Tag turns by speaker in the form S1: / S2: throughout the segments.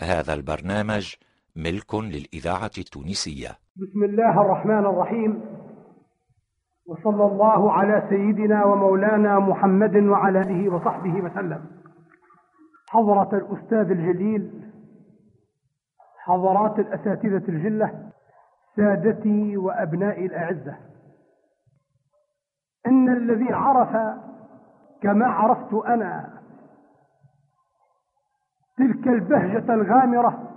S1: هذا البرنامج ملك للإذاعة التونسية.
S2: بسم الله الرحمن الرحيم. وصلى الله على سيدنا ومولانا محمد وعلى آله وصحبه وسلم. حضرة الأستاذ الجليل حضرات الأساتذة الجلة سادتي وأبنائي الأعزة. إن الذي عرف كما عرفت أنا تلك البهجة الغامرة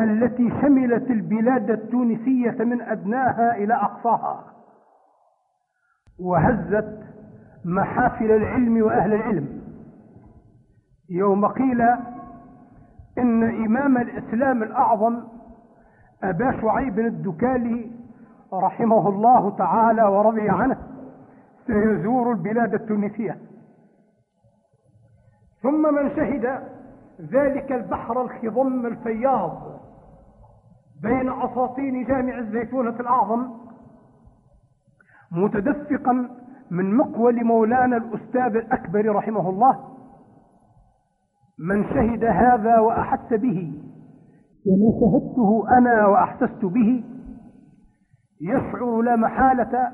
S2: التي شملت البلاد التونسية من أدناها إلى أقصاها وهزت محافل العلم وأهل العلم. يوم قيل إن إمام الإسلام الأعظم أبا شعيب الدكالي رحمه الله تعالى ورضي عنه سيزور البلاد التونسية. ثم من شهد ذلك البحر الخضم الفياض بين أساطين جامع الزيتونة الأعظم متدفقا من مقول مولانا الأستاذ الأكبر رحمه الله من شهد هذا وأحس به وما شهدته أنا وأحسست به يشعر لا محالة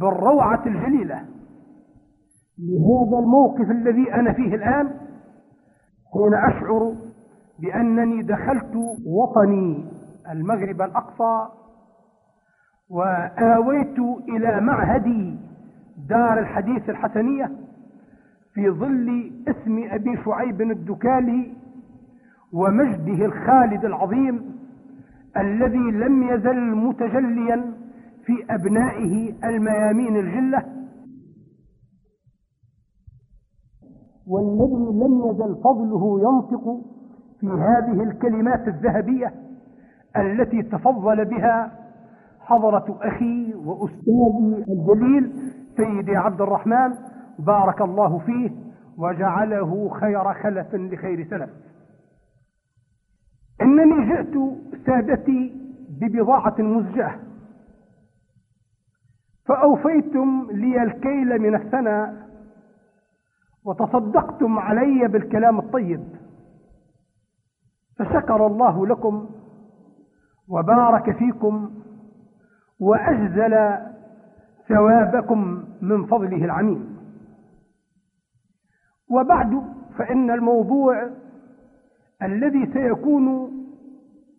S2: بالروعة الجليلة. لهذا الموقف الذي أنا فيه الآن حين أشعر بأنني دخلت وطني المغرب الأقصى وآويت إلى معهد دار الحديث الحسنية في ظل اسم أبي شعيب الدكالي ومجده الخالد العظيم الذي لم يزل متجليا في أبنائه الميامين الجلة والذي لم يزل فضله ينطق في هذه الكلمات الذهبية التي تفضل بها حضرة أخي وأستاذي الجليل سيدي عبد الرحمن بارك الله فيه وجعله خير خلف لخير سلف. إنني جئت سادتي ببضاعة مزجاة. فأوفيتم لي الكيل من الثنى وتصدقتم علي بالكلام الطيب. فشكر الله لكم وبارك فيكم وأجزل ثوابكم من فضله العميم. وبعد فإن الموضوع الذي سيكون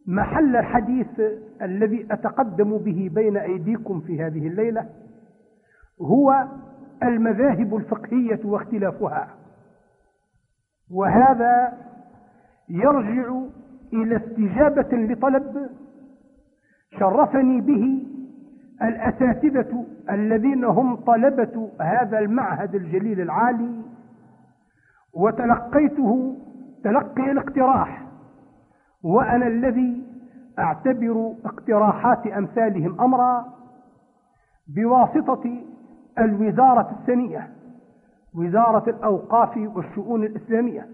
S2: محل الحديث الذي أتقدم به بين أيديكم في هذه الليلة هو المذاهب الفقهية واختلافها. وهذا يرجع إلى استجابة لطلب شرفني به الأساتذة الذين هم طلبة هذا المعهد الجليل العالي وتلقيته تلقي الاقتراح وأنا الذي أعتبر اقتراحات أمثالهم أمرا بواسطة الوزارة الثانية وزارة الأوقاف والشؤون الإسلامية.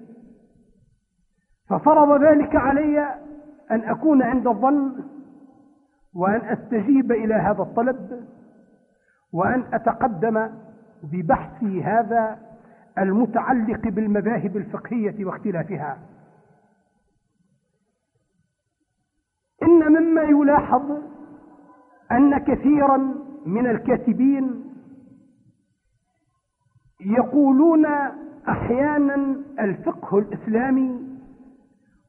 S2: ففرض ذلك علي أن أكون عند الظن وأن أستجيب إلى هذا الطلب وأن أتقدم ببحثي هذا المتعلق بالمذاهب الفقهية واختلافها. إن مما يلاحظ أن كثيرا من الكاتبين يقولون أحيانا الفقه الإسلامي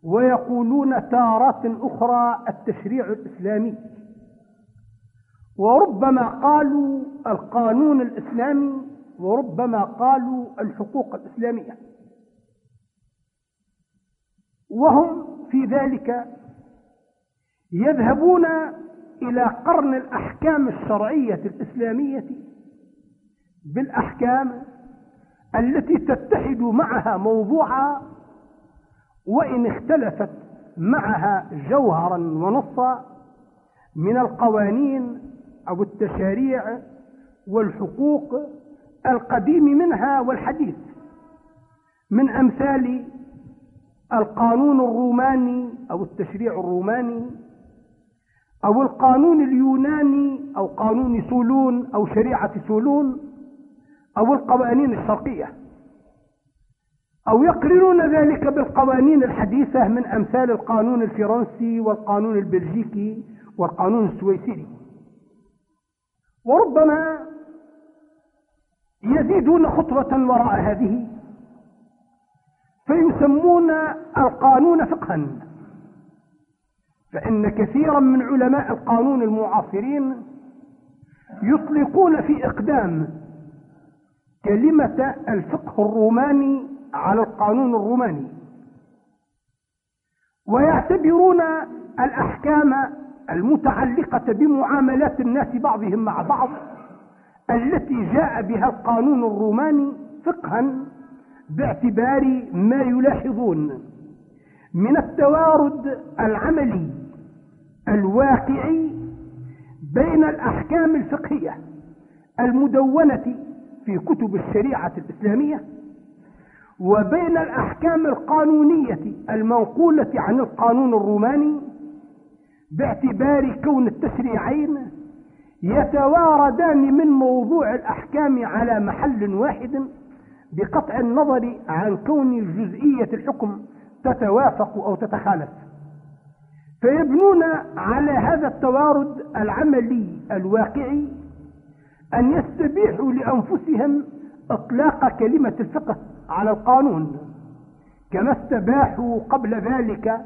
S2: ويقولون تارات أخرى التشريع الإسلامي. وربما قالوا القانون الإسلامي وربما قالوا الحقوق الإسلامية. وهم في ذلك يذهبون إلى قرن الأحكام الشرعية الإسلامية بالأحكام التي تتحد معها موضوعا وإن اختلفت معها جوهرا ونصا من القوانين أو التشاريع والحقوق القديم منها والحديث. من أمثال القانون الروماني أو التشريع الروماني أو القانون اليوناني أو قانون سولون أو شريعة سولون أو القوانين الشرقية. أو يقرنون ذلك بالقوانين الحديثة من أمثال القانون الفرنسي والقانون البلجيكي والقانون السويسري. وربما يزيدون خطوة وراء هذه فيسمون القانون فقها. فإن كثيرا من علماء القانون المعاصرين يطلقون في إقدام كلمة الفقه الروماني على القانون الروماني. ويعتبرون الأحكام المتعلقة بمعاملات الناس بعضهم مع بعض التي جاء بها القانون الروماني فقها باعتبار ما يلاحظون من التوارد العملي الواقعي بين الأحكام الفقهية المدونة في كتب الشريعة الإسلامية وبين الأحكام القانونية المنقولة عن القانون الروماني باعتبار كون التشريعين يتواردان من موضوع الأحكام على محل واحد بقطع النظر عن كون جزئية الحكم تتوافق أو تتخالف. فيبنون على هذا التوارد العملي الواقعي أن يستبيحوا لأنفسهم إطلاق كلمة الفقه على القانون. كما استباحوا قبل ذلك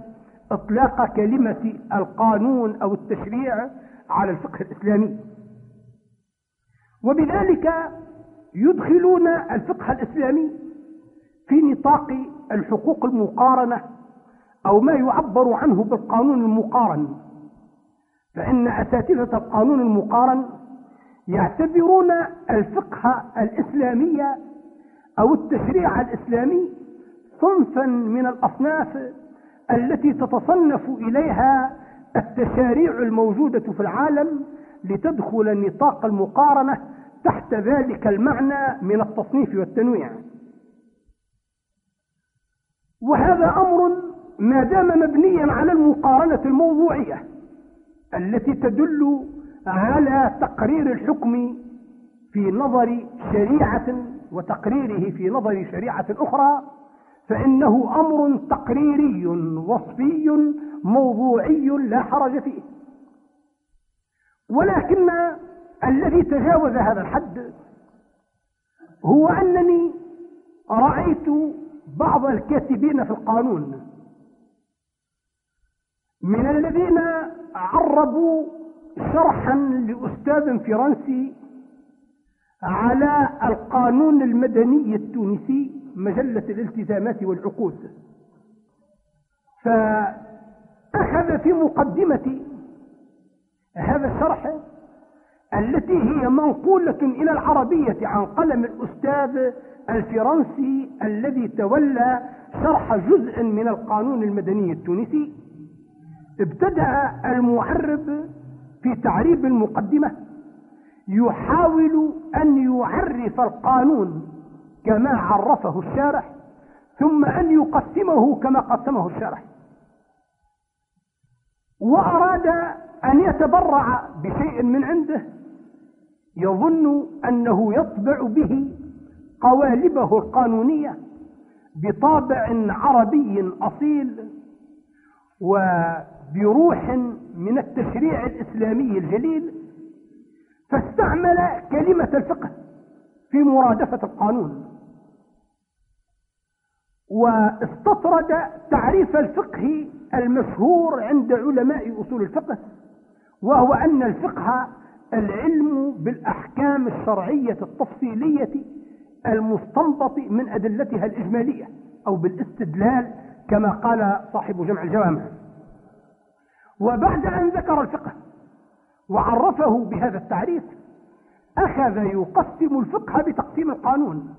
S2: إطلاق كلمة القانون أو التشريع على الفقه الإسلامي. وبذلك يدخلون الفقه الإسلامي في نطاق الحقوق المقارنة أو ما يعبر عنه بالقانون المقارن. فإن أساتذة القانون المقارن يعتبرون الفقه الإسلامي أو التشريع الإسلامي صنفا من الأصناف التي تتصنف إليها التشاريع الموجودة في العالم لتدخل نطاق المقارنة تحت ذلك المعنى من التصنيف والتنويع. وهذا أمر ما دام مبنيا على المقارنة الموضوعية التي تدل على تقرير الحكم في نظر شريعة وتقريره في نظر شريعة أخرى فإنه أمر تقريري وصفي موضوعي لا حرج فيه. ولكن الذي تجاوز هذا الحد هو أنني رأيت بعض الكاتبين في القانون من الذين عربوا شرحا لأستاذ فرنسي على القانون المدني التونسي مجلة الالتزامات والعقود. فأخذ في مقدمة هذا الشرح التي هي منقولة إلى العربية عن قلم الأستاذ الفرنسي الذي تولى شرح جزء من القانون المدني التونسي. ابتدأ المعرب في تعريب المقدمة يحاول أن يعرف القانون كما عرفه الشارح ثم أن يقسمه كما قسمه الشارح. وأراد أن يتبرع بشيء من عنده يظن أنه يطبع به قوالبه القانونية بطابع عربي أصيل وبروح من التشريع الإسلامي الجليل فاستعمل كلمة الفقه في مرادفة القانون. واستطرد تعريف الفقه المشهور عند علماء أصول الفقه وهو أن الفقه العلم بالأحكام الشرعية التفصيلية المستنبط من أدلتها الإجمالية أو بالاستدلال كما قال صاحب جمع الجوامع. وبعد أن ذكر الفقه وعرفه بهذا التعريف أخذ يقسم الفقه بتقسيم القانون.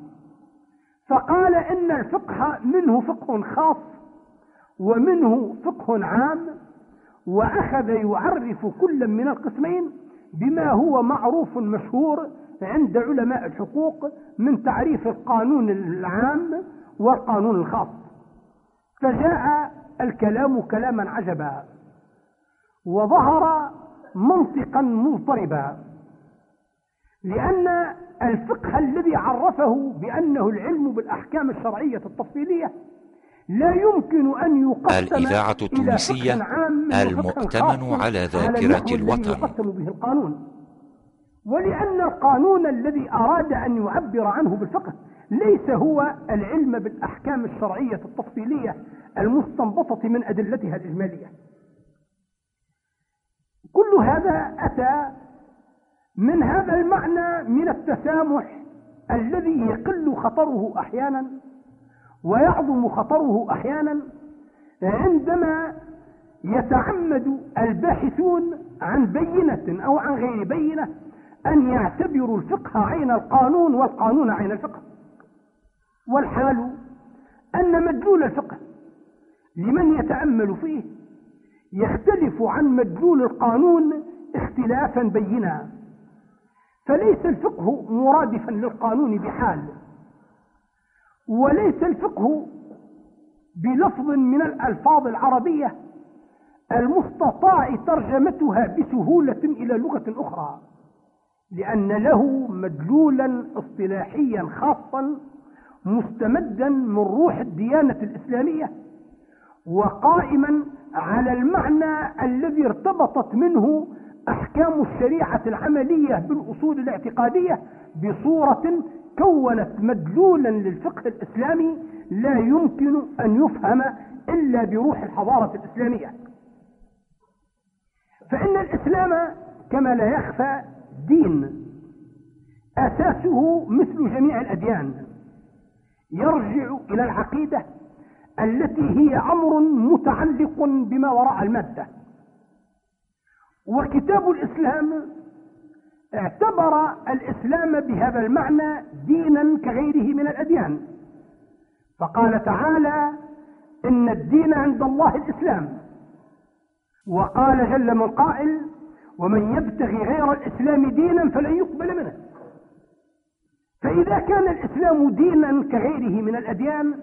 S2: فقال إن الفقه منه فقه خاص ومنه فقه عام وأخذ يعرف كل من القسمين بما هو معروف مشهور عند علماء الحقوق من تعريف القانون العام والقانون الخاص. فجاء الكلام كلاما عجبا. وظهر منطقا مضطربا لأن الفقه الذي عرفه بأنه العلم بالأحكام الشرعية التفصيلية لا يمكن أن يقسم
S1: الإذاعة التونسية المؤتمن على ذاكرة الوطن.
S2: يقسم به القانون. ولأن القانون الذي أراد أن يعبر عنه بالفقه ليس هو العلم بالأحكام الشرعية التفصيلية المستنبطة من أدلتها الإجمالية. كل هذا أتى من هذا المعنى من التسامح الذي يقل خطره أحيانا ويعظم خطره أحيانا عندما يتعمد الباحثون عن بينة أو عن غير بينة أن يعتبروا الفقه عين القانون والقانون عين الفقه. والحال أن مدلول الفقه لمن يتأمل فيه يختلف عن مدلول القانون اختلافا بينا. فليس الفقه مرادفا للقانون بحال وليس الفقه بلفظ من الألفاظ العربية المستطاع ترجمتها بسهولة إلى لغة أخرى لأن له مدلولا اصطلاحيا خاصا مستمدا من روح الديانة الإسلامية وقائما على المعنى الذي ارتبطت منه أحكام الشريعة العملية بالأصول الاعتقادية بصورة كونت مدلولا للفقه الإسلامي لا يمكن أن يفهم إلا بروح الحضارة الإسلامية. فإن الإسلام كما لا يخفى دين أساسه مثل جميع الأديان يرجع إلى العقيدة التي هي أمر متعلق بما وراء المادة. وكتاب الإسلام اعتبر الإسلام بهذا المعنى دينا كغيره من الأديان. فقال تعالى إن الدين عند الله الإسلام. وقال جل من قائل ومن يبتغي غير الإسلام دينا فلن يقبل منه. فإذا كان الإسلام دينا كغيره من الأديان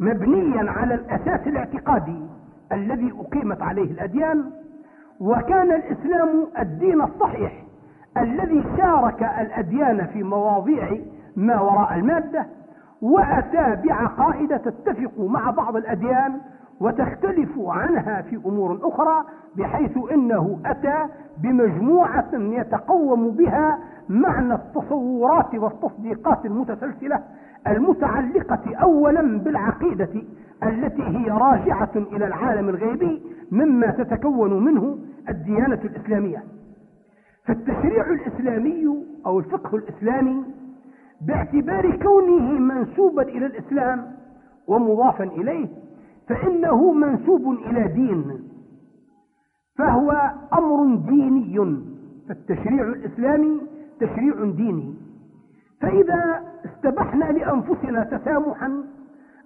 S2: مبنيا على الأساس الاعتقادي الذي أقيمت عليه الأديان وكان الإسلام الدين الصحيح الذي شارك الأديان في مواضيع ما وراء المادة وأتى بعقائد تتفق مع بعض الأديان وتختلف عنها في أمور أخرى بحيث إنه أتى بمجموعة يتقوم بها معنى التصورات والتصديقات المتسلسلة المتعلقة أولا بالعقيدة التي هي راجعة إلى العالم الغيبي مما تتكون منه الديانة الإسلامية. فالتشريع الإسلامي أو الفقه الإسلامي باعتبار كونه منسوبا إلى الإسلام ومضافا إليه فإنه منسوب إلى دين فهو أمر ديني. فالتشريع الإسلامي تشريع ديني. فإذا استبحنا لأنفسنا تسامحا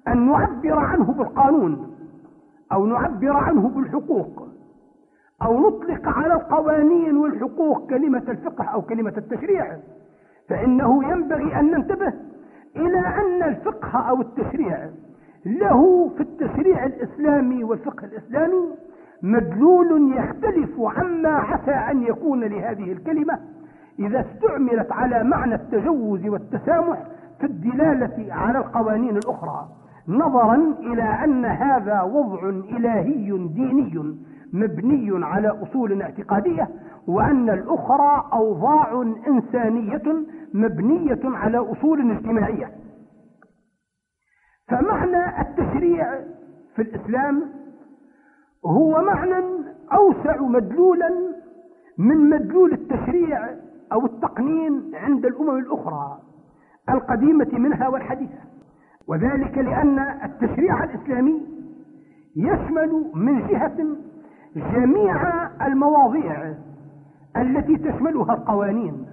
S2: أن نعبر عنه بالقانون أو نعبر عنه بالحقوق أو نطلق على القوانين والحقوق كلمة الفقه أو كلمة التشريع فإنه ينبغي أن ننتبه إلى أن الفقه أو التشريع له في التشريع الإسلامي والفقه الإسلامي مدلول يختلف عما عسى أن يكون لهذه الكلمة. إذا استعملت على معنى التجوز والتسامح في الدلالة على القوانين الأخرى نظرا إلى أن هذا وضع إلهي ديني مبني على أصول اعتقادية وأن الأخرى أوضاع إنسانية مبنية على أصول اجتماعية. فمعنى التشريع في الإسلام هو معنى أوسع مدلولا من مدلول التشريع أو التقنين عند الأمم الأخرى القديمة منها والحديثة. وذلك لأن التشريع الإسلامي يشمل من جهة جميع المواضيع التي تشملها القوانين.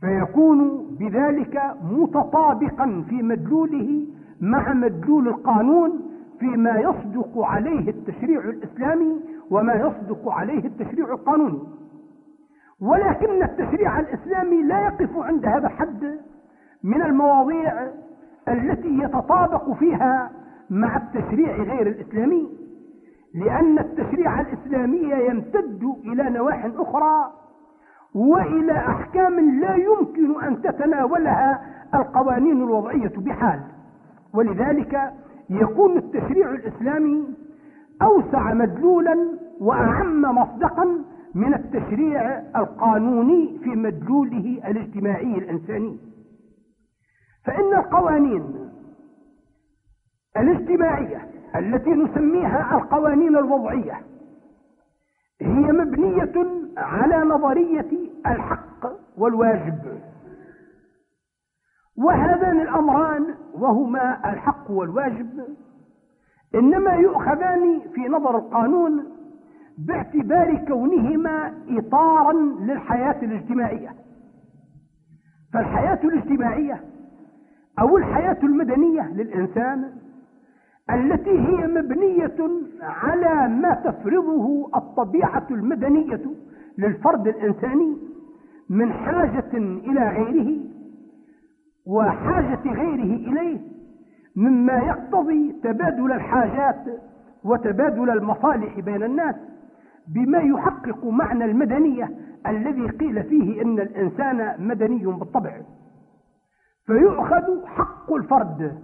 S2: فيكون بذلك متطابقا في مدلوله مع مدلول القانون فيما يصدق عليه التشريع الإسلامي وما يصدق عليه التشريع القانوني. ولكن التشريع الإسلامي لا يقف عند هذا الحد من المواضيع التي يتطابق فيها مع التشريع غير الإسلامي لأن التشريع الإسلامي يمتد إلى نواح أخرى وإلى أحكام لا يمكن أن تتناولها القوانين الوضعية بحال. ولذلك يكون التشريع الإسلامي أوسع مدلولا وأعم مصدقا من التشريع القانوني في مدلوله الاجتماعي الإنساني. فإن القوانين الاجتماعية التي نسميها القوانين الوضعية هي مبنية على نظرية الحق والواجب. وهذان الأمران وهما الحق والواجب إنما يؤخذان في نظر القانون باعتبار كونهما إطارا للحياة الاجتماعية. فالحياة الاجتماعية أو الحياة المدنية للإنسان التي هي مبنية على ما تفرضه الطبيعة المدنية للفرد الإنساني من حاجة إلى غيره وحاجة غيره إليه مما يقتضي تبادل الحاجات وتبادل المصالح بين الناس. بما يحقق معنى المدنية الذي قيل فيه إن الإنسان مدني بالطبع. فيؤخذ حق الفرد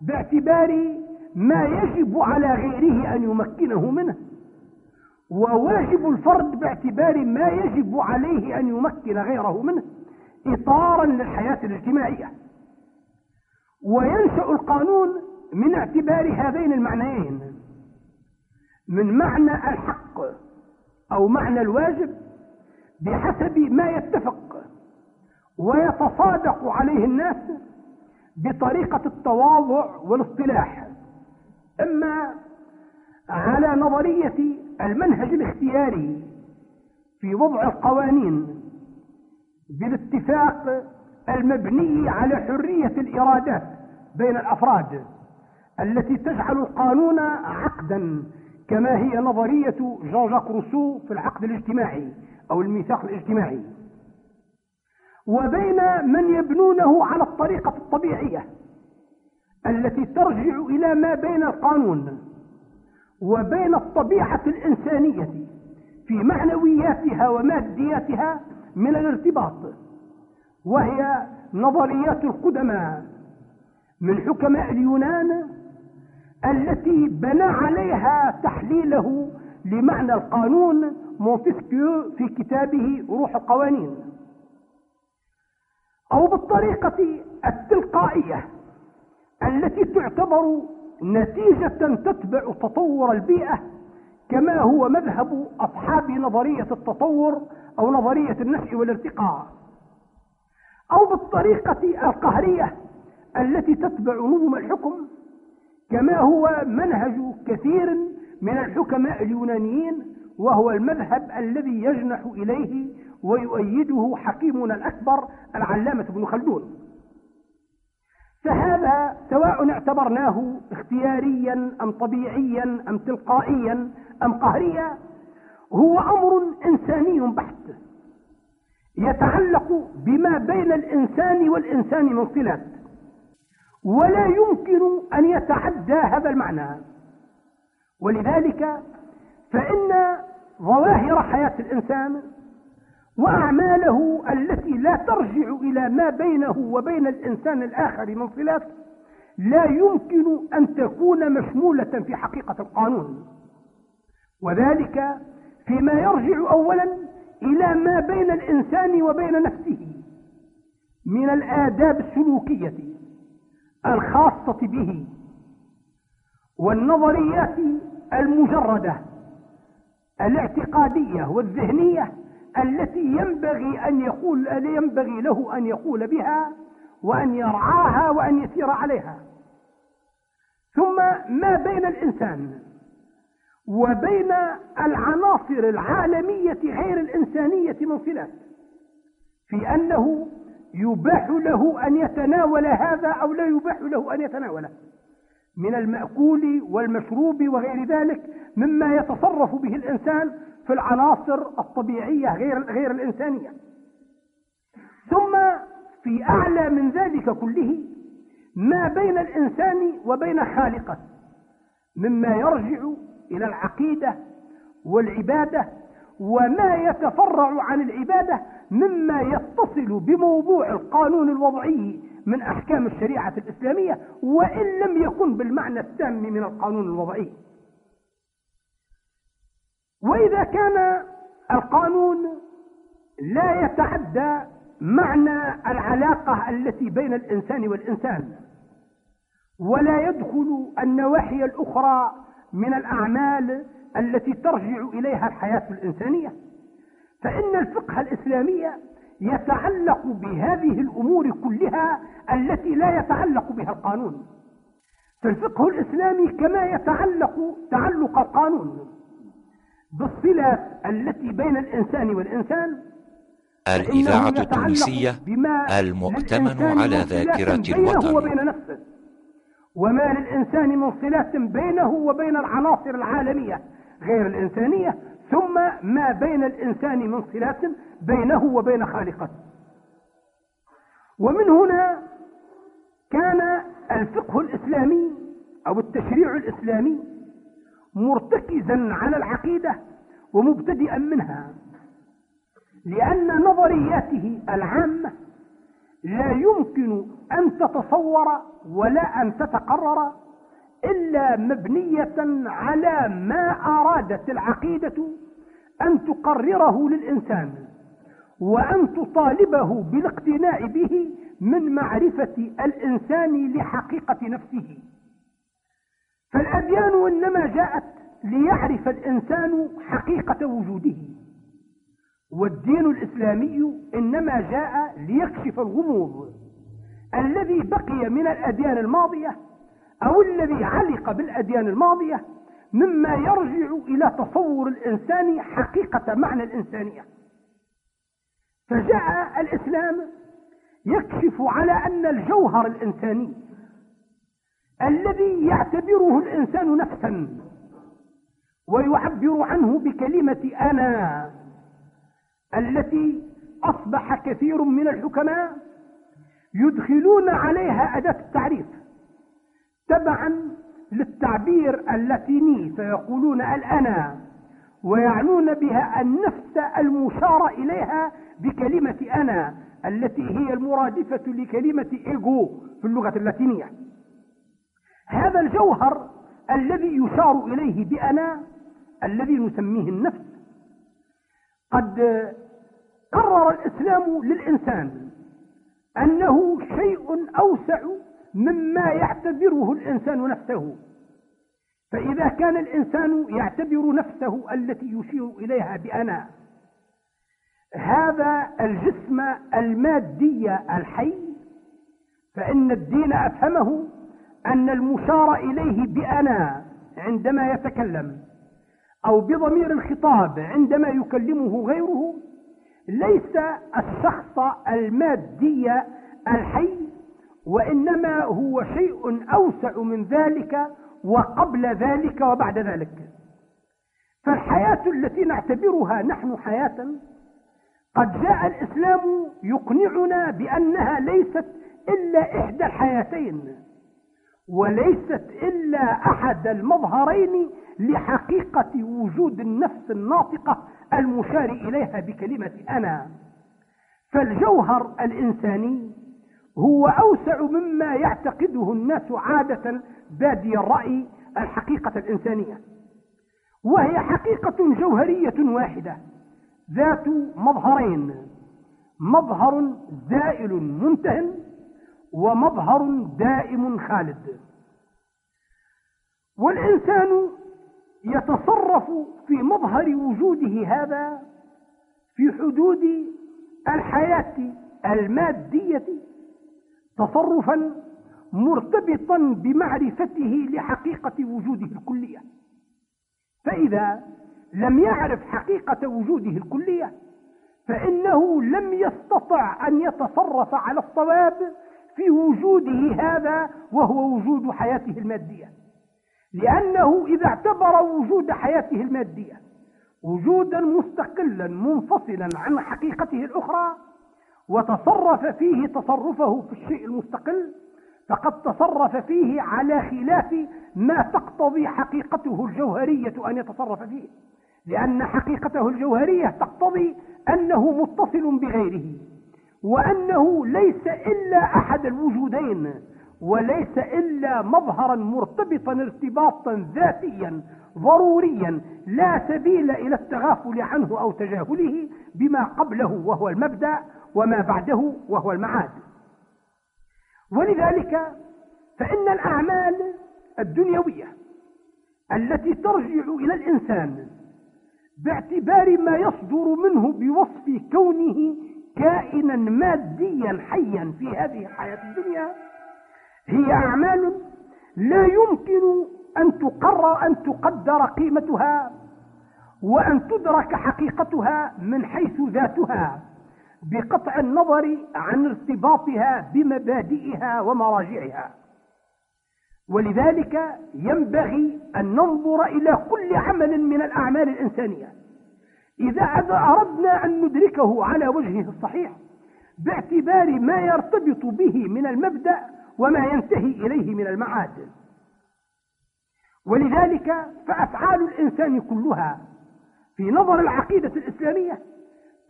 S2: باعتبار ما يجب على غيره أن يمكنه منه وواجب الفرد باعتبار ما يجب عليه أن يمكن غيره منه إطارا للحياة الاجتماعية. وينشأ القانون من اعتبار هذين المعنيين. من معنى الحق أو معنى الواجب بحسب ما يتفق ويتصادق عليه الناس بطريقة التواضع والاصطلاح. أما على نظرية المنهج الاختياري في وضع القوانين بالاتفاق المبني على حرية الإرادات بين الأفراد التي تجعل القانون عقدا كما هي نظرية جون جاك روسو في العقد الاجتماعي أو الميثاق الاجتماعي. وبين من يبنونه على الطريقة الطبيعية التي ترجع إلى ما بين القانون وبين الطبيعة الإنسانية في معنوياتها ومادياتها من الارتباط وهي نظريات القدماء من حكماء اليونان التي بنى عليها تحليله لمعنى القانون مونتسكيو في كتابه روح القوانين. أو بالطريقة التلقائية التي تعتبر نتيجة تتبع تطور البيئة كما هو مذهب أصحاب نظرية التطور أو نظرية النشء والارتقاء. أو بالطريقة القهرية التي تتبع نظم الحكم كما هو منهج كثير من الحكماء اليونانيين وهو المذهب الذي يجنح إليه ويؤيده حكيمنا الأكبر العلامة ابن خلدون. فهذا سواء اعتبرناه اختياريا أم طبيعيا أم تلقائيا أم قهريا هو أمر إنساني بحت يتعلق بما بين الإنسان والإنسان من صلات ولا يمكن أن يتعدى هذا المعنى. ولذلك فإن ظواهر حياة الإنسان وأعماله التي لا ترجع إلى ما بينه وبين الإنسان الآخر من صلات لا يمكن أن تكون مشمولة في حقيقة القانون. وذلك فيما يرجع أولا إلى ما بين الإنسان وبين نفسه من الآداب السلوكية. الخاصة به والنظريات المجردة الاعتقادية والذهنية التي ينبغي أن يقول ينبغي له أن يقول بها وأن يرعاها وأن يسير عليها. ثم ما بين الإنسان وبين العناصر العالمية غير الإنسانية من صلات في أنه يباح له أن يتناول هذا أو لا يباح له أن يتناوله. من المأكول والمشروب وغير ذلك مما يتصرف به الإنسان في العناصر الطبيعية غير, غير الإنسانية. ثم في أعلى من ذلك كله ما بين الإنسان وبين خالقه مما يرجع إلى العقيدة والعبادة وما يتفرع عن العبادة مما يتصل بموضوع القانون الوضعي من أحكام الشريعة الإسلامية وإن لم يكن بالمعنى التام من القانون الوضعي. وإذا كان القانون لا يتعدى معنى العلاقة التي بين الإنسان والإنسان ولا يدخل النواحي الأخرى من الأعمال التي ترجع إليها الحياة الإنسانية فإن الفقه الإسلامي يتعلق بهذه الأمور كلها التي لا يتعلق بها القانون. فالفقه الإسلامي كما يتعلق تعلق القانون بالصلة التي بين الإنسان والإنسان
S1: الإذاعة التونسية المؤتمن على ذاكرة الوطن
S2: وبين نفسه وما للإنسان من صلة بينه وبين العناصر العالمية. غير الإنسانية ثم ما بين الإنسان من صلات بينه وبين خالقه. ومن هنا كان الفقه الإسلامي أو التشريع الإسلامي مرتكزا على العقيدة ومبتدئا منها لأن نظرياته العامة لا يمكن أن تتصور ولا أن تتقرر إلا مبنية على ما أرادت العقيدة أن تقرره للإنسان وأن تطالبه بالاقتناع به من معرفة الإنسان لحقيقة نفسه. فالأديان إنما جاءت ليعرف الإنسان حقيقة وجوده والدين الإسلامي إنما جاء ليكشف الغموض الذي بقي من الأديان الماضية أو الذي علق بالأديان الماضية مما يرجع إلى تصور الإنسان حقيقة معنى الإنسانية. فجاء الإسلام يكشف على أن الجوهر الإنساني الذي يعتبره الإنسان نفسا ويعبر عنه بكلمة أنا التي أصبح كثير من الحكماء يدخلون عليها أداة التعريف. تبعا للتعبير اللاتيني فيقولون الأنا ويعنون بها النفس المشار إليها بكلمة أنا التي هي المرادفة لكلمة إيجو في اللغة اللاتينية. هذا الجوهر الذي يشار إليه بأنا الذي نسميه النفس قد قرر الإسلام للإنسان أنه شيء أوسع مما يعتبره الإنسان نفسه. فإذا كان الإنسان يعتبر نفسه التي يشير إليها بأنا هذا الجسم المادي الحي فإن الدين أفهمه أن المشار إليه بأنا عندما يتكلم أو بضمير الخطاب عندما يكلمه غيره ليس الشخص المادي الحي وإنما هو شيء أوسع من ذلك وقبل ذلك وبعد ذلك. فالحياة التي نعتبرها نحن حياة قد جاء الإسلام يقنعنا بأنها ليست إلا إحدى الحياتين وليست إلا أحد المظهرين لحقيقة وجود النفس الناطقة المشار إليها بكلمة أنا. فالجوهر الإنساني هو أوسع مما يعتقده الناس عادة بادي الرأي الحقيقة الإنسانية وهي حقيقة جوهرية واحدة ذات مظهرين مظهر زائل منتهن ومظهر دائم خالد. والإنسان يتصرف في مظهر وجوده هذا في حدود الحياة المادية تصرفا مرتبطا بمعرفته لحقيقة وجوده الكلية. فإذا لم يعرف حقيقة وجوده الكلية فإنه لم يستطع أن يتصرف على الصواب في وجوده هذا وهو وجود حياته المادية. لأنه إذا اعتبر وجود حياته المادية وجودا مستقلا منفصلا عن حقيقته الأخرى وتصرف فيه تصرفه في الشيء المستقل فقد تصرف فيه على خلاف ما تقتضي حقيقته الجوهرية أن يتصرف فيه. لأن حقيقته الجوهرية تقتضي أنه متصل بغيره وأنه ليس إلا أحد الوجودين وليس إلا مظهرا مرتبطا ارتباطا ذاتيا ضروريا لا سبيل إلى التغافل عنه أو تجاهله بما قبله وهو المبدأ وما بعده وهو المعاد. ولذلك فإن الأعمال الدنيوية التي ترجع إلى الإنسان باعتبار ما يصدر منه بوصف كونه كائنا ماديا حيا في هذه الحياة الدنيا هي أعمال لا يمكن أن تقرر أن تقدر قيمتها وأن تدرك حقيقتها من حيث ذاتها. بقطع النظر عن ارتباطها بمبادئها ومراجعها. ولذلك ينبغي أن ننظر إلى كل عمل من الأعمال الإنسانية. إذا أردنا أن ندركه على وجهه الصحيح باعتبار ما يرتبط به من المبدأ وما ينتهي إليه من المعاد. ولذلك فأفعال الإنسان كلها في نظر العقيدة الإسلامية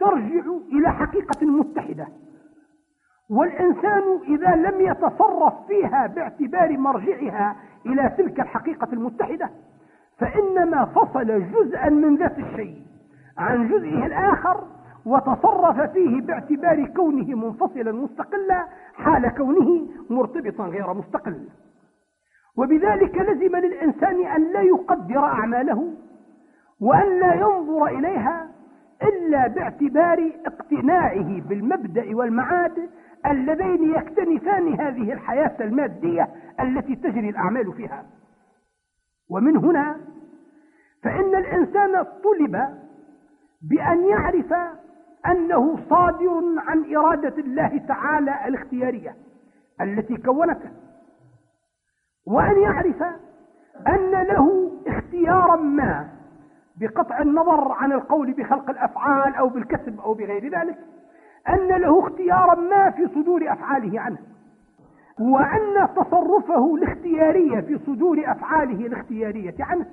S2: ترجع إلى حقيقة متحدة. والإنسان إذا لم يتصرف فيها باعتبار مرجعها إلى تلك الحقيقة المتحدة فإنما فصل جزءا من ذات الشيء عن جزئه الآخر وتصرف فيه باعتبار كونه منفصلا مستقلا حال كونه مرتبطا غير مستقل. وبذلك لزم للإنسان أن لا يقدر أعماله وأن لا ينظر إليها إلا باعتبار اقتناعه بالمبدأ والمعاد اللذين يكتنفان هذه الحياة المادية التي تجري الأعمال فيها. ومن هنا فإن الإنسان طلب بأن يعرف أنه صادر عن إرادة الله تعالى الاختيارية التي كونته وأن يعرف أن له اختيارا ما بقطع النظر عن القول بخلق الأفعال أو بالكسب أو بغير ذلك أن له اختيارا ما في صدور أفعاله عنه وأن تصرفه الاختياري في صدور أفعاله الاختيارية عنه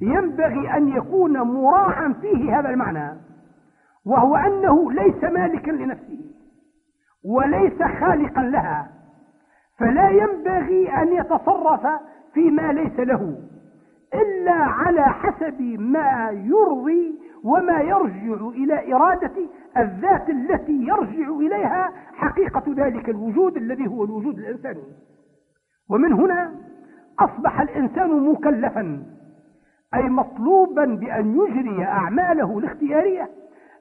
S2: ينبغي أن يكون مراعا فيه هذا المعنى وهو أنه ليس مالكا لنفسه وليس خالقا لها فلا ينبغي أن يتصرف فيما ليس له. إلا على حسب ما يرضي وما يرجع إلى إرادة الذات التي يرجع إليها حقيقة ذلك الوجود الذي هو الوجود الإنساني. ومن هنا أصبح الإنسان مكلفا أي مطلوبا بأن يجري أعماله الاختيارية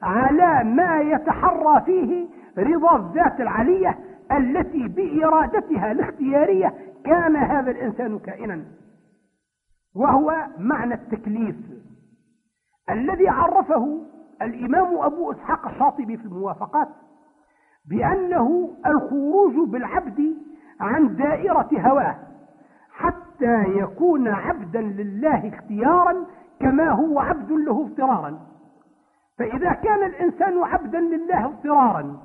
S2: على ما يتحرى فيه رضا الذات العلية التي بإرادتها الاختيارية كان هذا الإنسان كائنا. وهو معنى التكليف. الذي عرفه الإمام أبو إسحاق الشاطبي في الموافقات بأنه الخروج بالعبد عن دائرة هواه حتى يكون عبدا لله اختيارا كما هو عبد له اضطرارا. فإذا كان الإنسان عبدا لله اضطرارا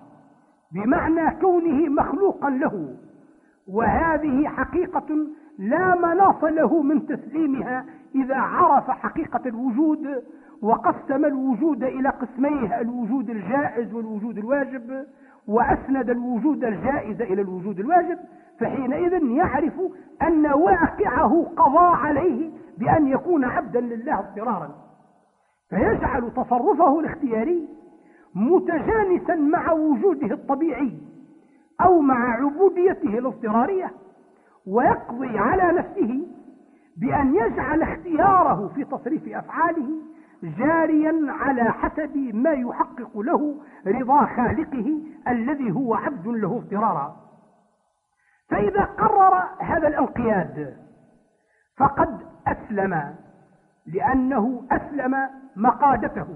S2: بمعنى كونه مخلوقا له وهذه حقيقة لا مناص له من تسليمها إذا عرف حقيقة الوجود وقسم الوجود إلى قسميه الوجود الجائز والوجود الواجب وأسند الوجود الجائز إلى الوجود الواجب فحينئذ يعرف أن واقعه قضى عليه بأن يكون عبدا لله اضطرارا. فيجعل تصرفه الاختياري متجانسا مع وجوده الطبيعي أو مع عبوديته الاضطرارية. ويقضي على نفسه بأن يجعل اختياره في تصريف أفعاله جاريا على حسب ما يحقق له رضا خالقه الذي هو عبد له اضطرارا. فإذا قرر هذا الانقياد فقد أسلم لأنه أسلم مقادته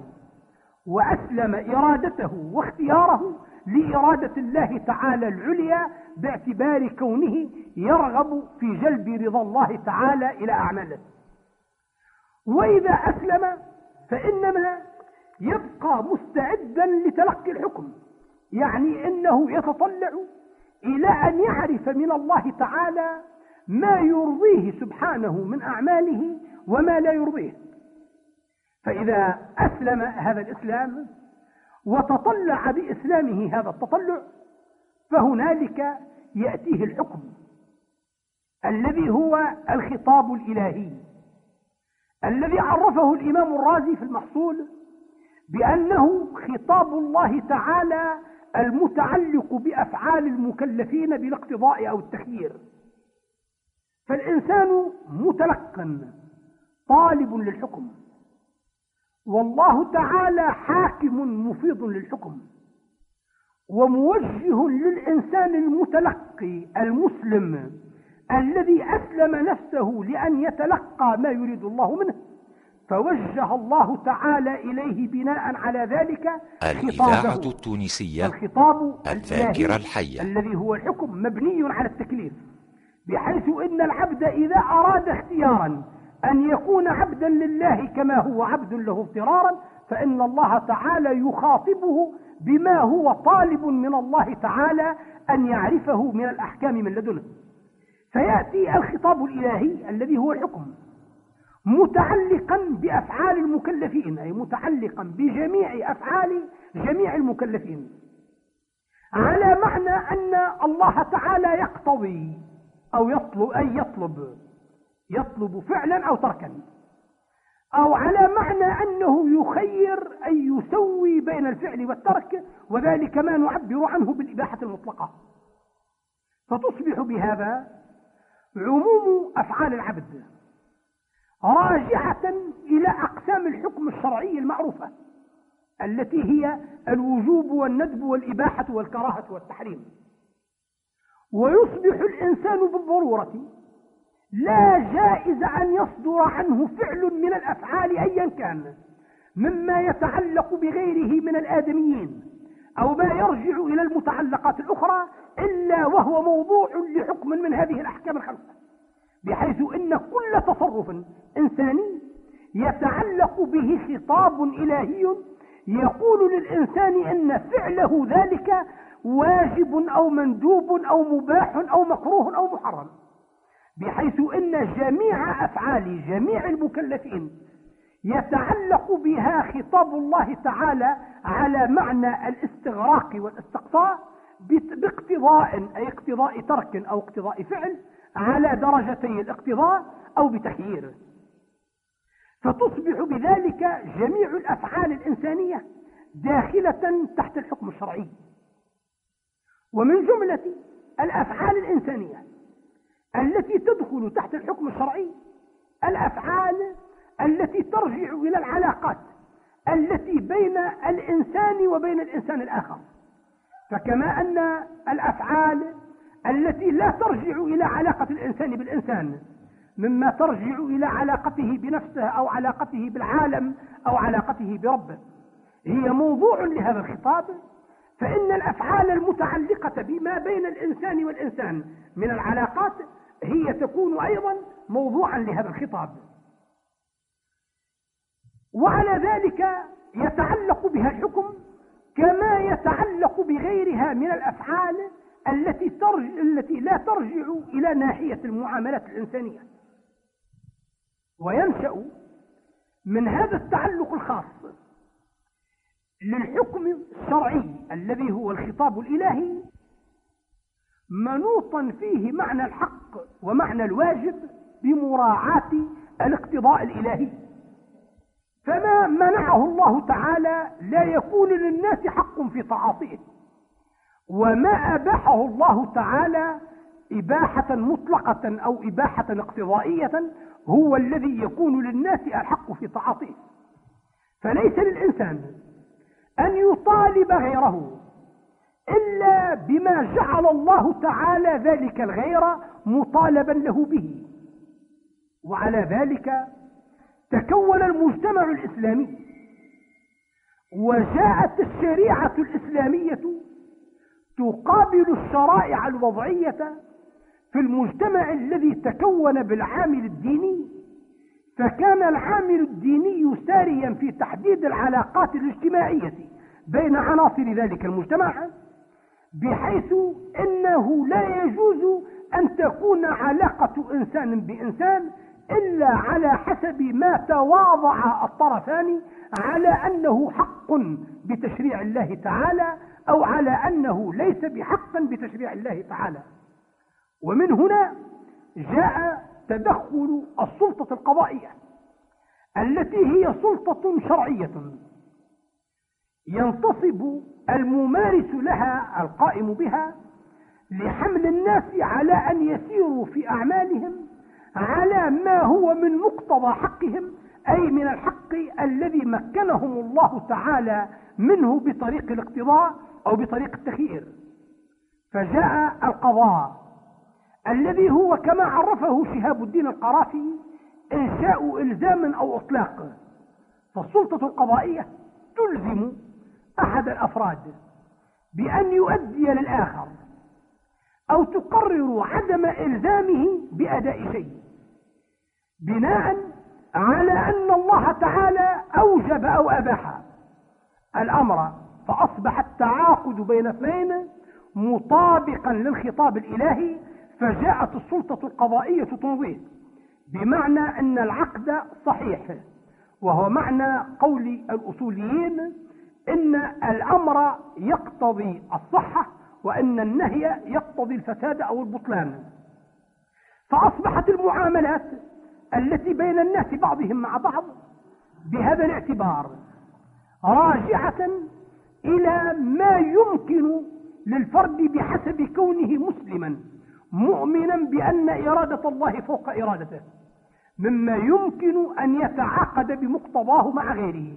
S2: وأسلم إرادته واختياره لإرادة الله تعالى العليا باعتبار كونه يرغب في جلب رضا الله تعالى إلى أعماله. وإذا أسلم فإنما يبقى مستعدا لتلقي الحكم يعني إنه يتطلع إلى أن يعرف من الله تعالى ما يرضيه سبحانه من أعماله وما لا يرضيه. فإذا أسلم هذا الإسلام وتطلع بإسلامه هذا التطلع فهنالك يأتيه الحكم الذي هو الخطاب الإلهي الذي عرفه الإمام الرازي في المحصول بأنه خطاب الله تعالى المتعلق بأفعال المكلفين بالاقتضاء أو التخيير. فالإنسان متلقن طالب للحكم. والله تعالى حاكم مفيض للحكم وموجه للإنسان المتلقي المسلم الذي أسلم نفسه لأن يتلقى ما يريد الله منه. فوجه الله تعالى إليه بناء على ذلك
S1: الإذاعة التونسية
S2: الخطاب
S1: الذاكرة الحية.
S2: الذي هو الحكم مبني على التكليف بحيث إن العبد إذا أراد اختيارا أن يكون عبدا لله كما هو عبد له اضطرارا فإن الله تعالى يخاطبه بما هو طالب من الله تعالى أن يعرفه من الأحكام من لدنه. فيأتي الخطاب الإلهي الذي هو الحكم متعلقا بأفعال المكلفين أي متعلقا بجميع أفعال جميع المكلفين على معنى أن الله تعالى يقتضي أو يطلب أي يطلب يطلب فعلا أو تركا. أو على معنى أنه يخير أي يسوي بين الفعل والترك وذلك ما نعبر عنه بالإباحة المطلقة. فتصبح بهذا عموم أفعال العبد راجعة إلى أقسام الحكم الشرعي المعروفة التي هي الوجوب والندب والإباحة والكراهة والتحريم. ويصبح الإنسان بالضرورة لا جائز أن يصدر عنه فعل من الأفعال أيا كان مما يتعلق بغيره من الآدميين أو ما يرجع إلى المتعلقات الأخرى إلا وهو موضوع لحكم من هذه الأحكام الخمسة. بحيث إن كل تصرف إنساني يتعلق به خطاب إلهي يقول للإنسان إن فعله ذلك واجب أو مندوب أو مباح أو مكروه أو محرم. بحيث إن جميع أفعال جميع المكلفين يتعلق بها خطاب الله تعالى على معنى الاستغراق والاستقصاء باقتضاء أي اقتضاء ترك أو اقتضاء فعل على درجتي الاقتضاء أو بتحيير فتصبح بذلك جميع الأفعال الإنسانية داخلة تحت الحكم الشرعي. ومن جملة الأفعال الإنسانية التي تدخل تحت الحكم الشرعي الأفعال التي ترجع إلى العلاقات التي بين الإنسان وبين الإنسان الآخر. فكما أن الأفعال التي لا ترجع إلى علاقة الإنسان بالإنسان مما ترجع إلى علاقته بنفسه أو علاقته بالعالم أو علاقته بربه هي موضوع لهذا الخطاب. فإن الأفعال المتعلقة بما بين الإنسان والإنسان من العلاقات هي تكون أيضا موضوعا لهذا الخطاب. وعلى ذلك يتعلق بها الحكم كما يتعلق بغيرها من الأفعال التي, ترجع التي لا ترجع إلى ناحية المعاملات الإنسانية. وينشأ من هذا التعلق الخاص للحكم الشرعي الذي هو الخطاب الإلهي منوطا فيه معنى الحق ومعنى الواجب بمراعاة الاقتضاء الإلهي. فما منعه الله تعالى لا يكون للناس حق في تعاطيه. وما أباحه الله تعالى إباحة مطلقة أو إباحة اقتضائية هو الذي يكون للناس الحق في تعاطيه. فليس للإنسان أن يطالب غيره إلا بما جعل الله تعالى ذلك الغير مطالبا له به. وعلى ذلك تكون المجتمع الإسلامي وجاءت الشريعة الإسلامية تقابل الشرائع الوضعية في المجتمع الذي تكون بالعامل الديني فكان العامل الديني ساريا في تحديد العلاقات الاجتماعية بين عناصر ذلك المجتمع بحيث إنه لا يجوز أن تكون علاقة إنسان بإنسان إلا على حسب ما تواضع الطرفان على أنه حق بتشريع الله تعالى أو على أنه ليس بحق بتشريع الله تعالى. ومن هنا جاء تدخل السلطة القضائية التي هي سلطة شرعية. ينتصب الممارس لها القائم بها لحمل الناس على أن يسيروا في أعمالهم على ما هو من مقتضى حقهم أي من الحق الذي مكنهم الله تعالى منه بطريق الاقتضاء أو بطريق التخيير فجاء القضاء الذي هو كما عرفه شهاب الدين القرافي إنشاء إلزام أو إطلاق. فالسلطة القضائية تلزم أحد الأفراد بأن يؤدي للآخر أو تقرر عدم إلزامه بأداء شيء بناء على أن الله تعالى أوجب أو أباح الأمر فأصبح التعاقد بين اثنين مطابقا للخطاب الإلهي فجاءت السلطة القضائية تنظيه بمعنى أن العقد صحيح وهو معنى قول الأصوليين إن الأمر يقتضي الصحة وأن النهي يقتضي الفساد أو البطلان. فأصبحت المعاملات التي بين الناس بعضهم مع بعض بهذا الاعتبار راجعة إلى ما يمكن للفرد بحسب كونه مسلما مؤمنا بأن إرادة الله فوق إرادته مما يمكن أن يتعاقد بمقتضاه مع غيره.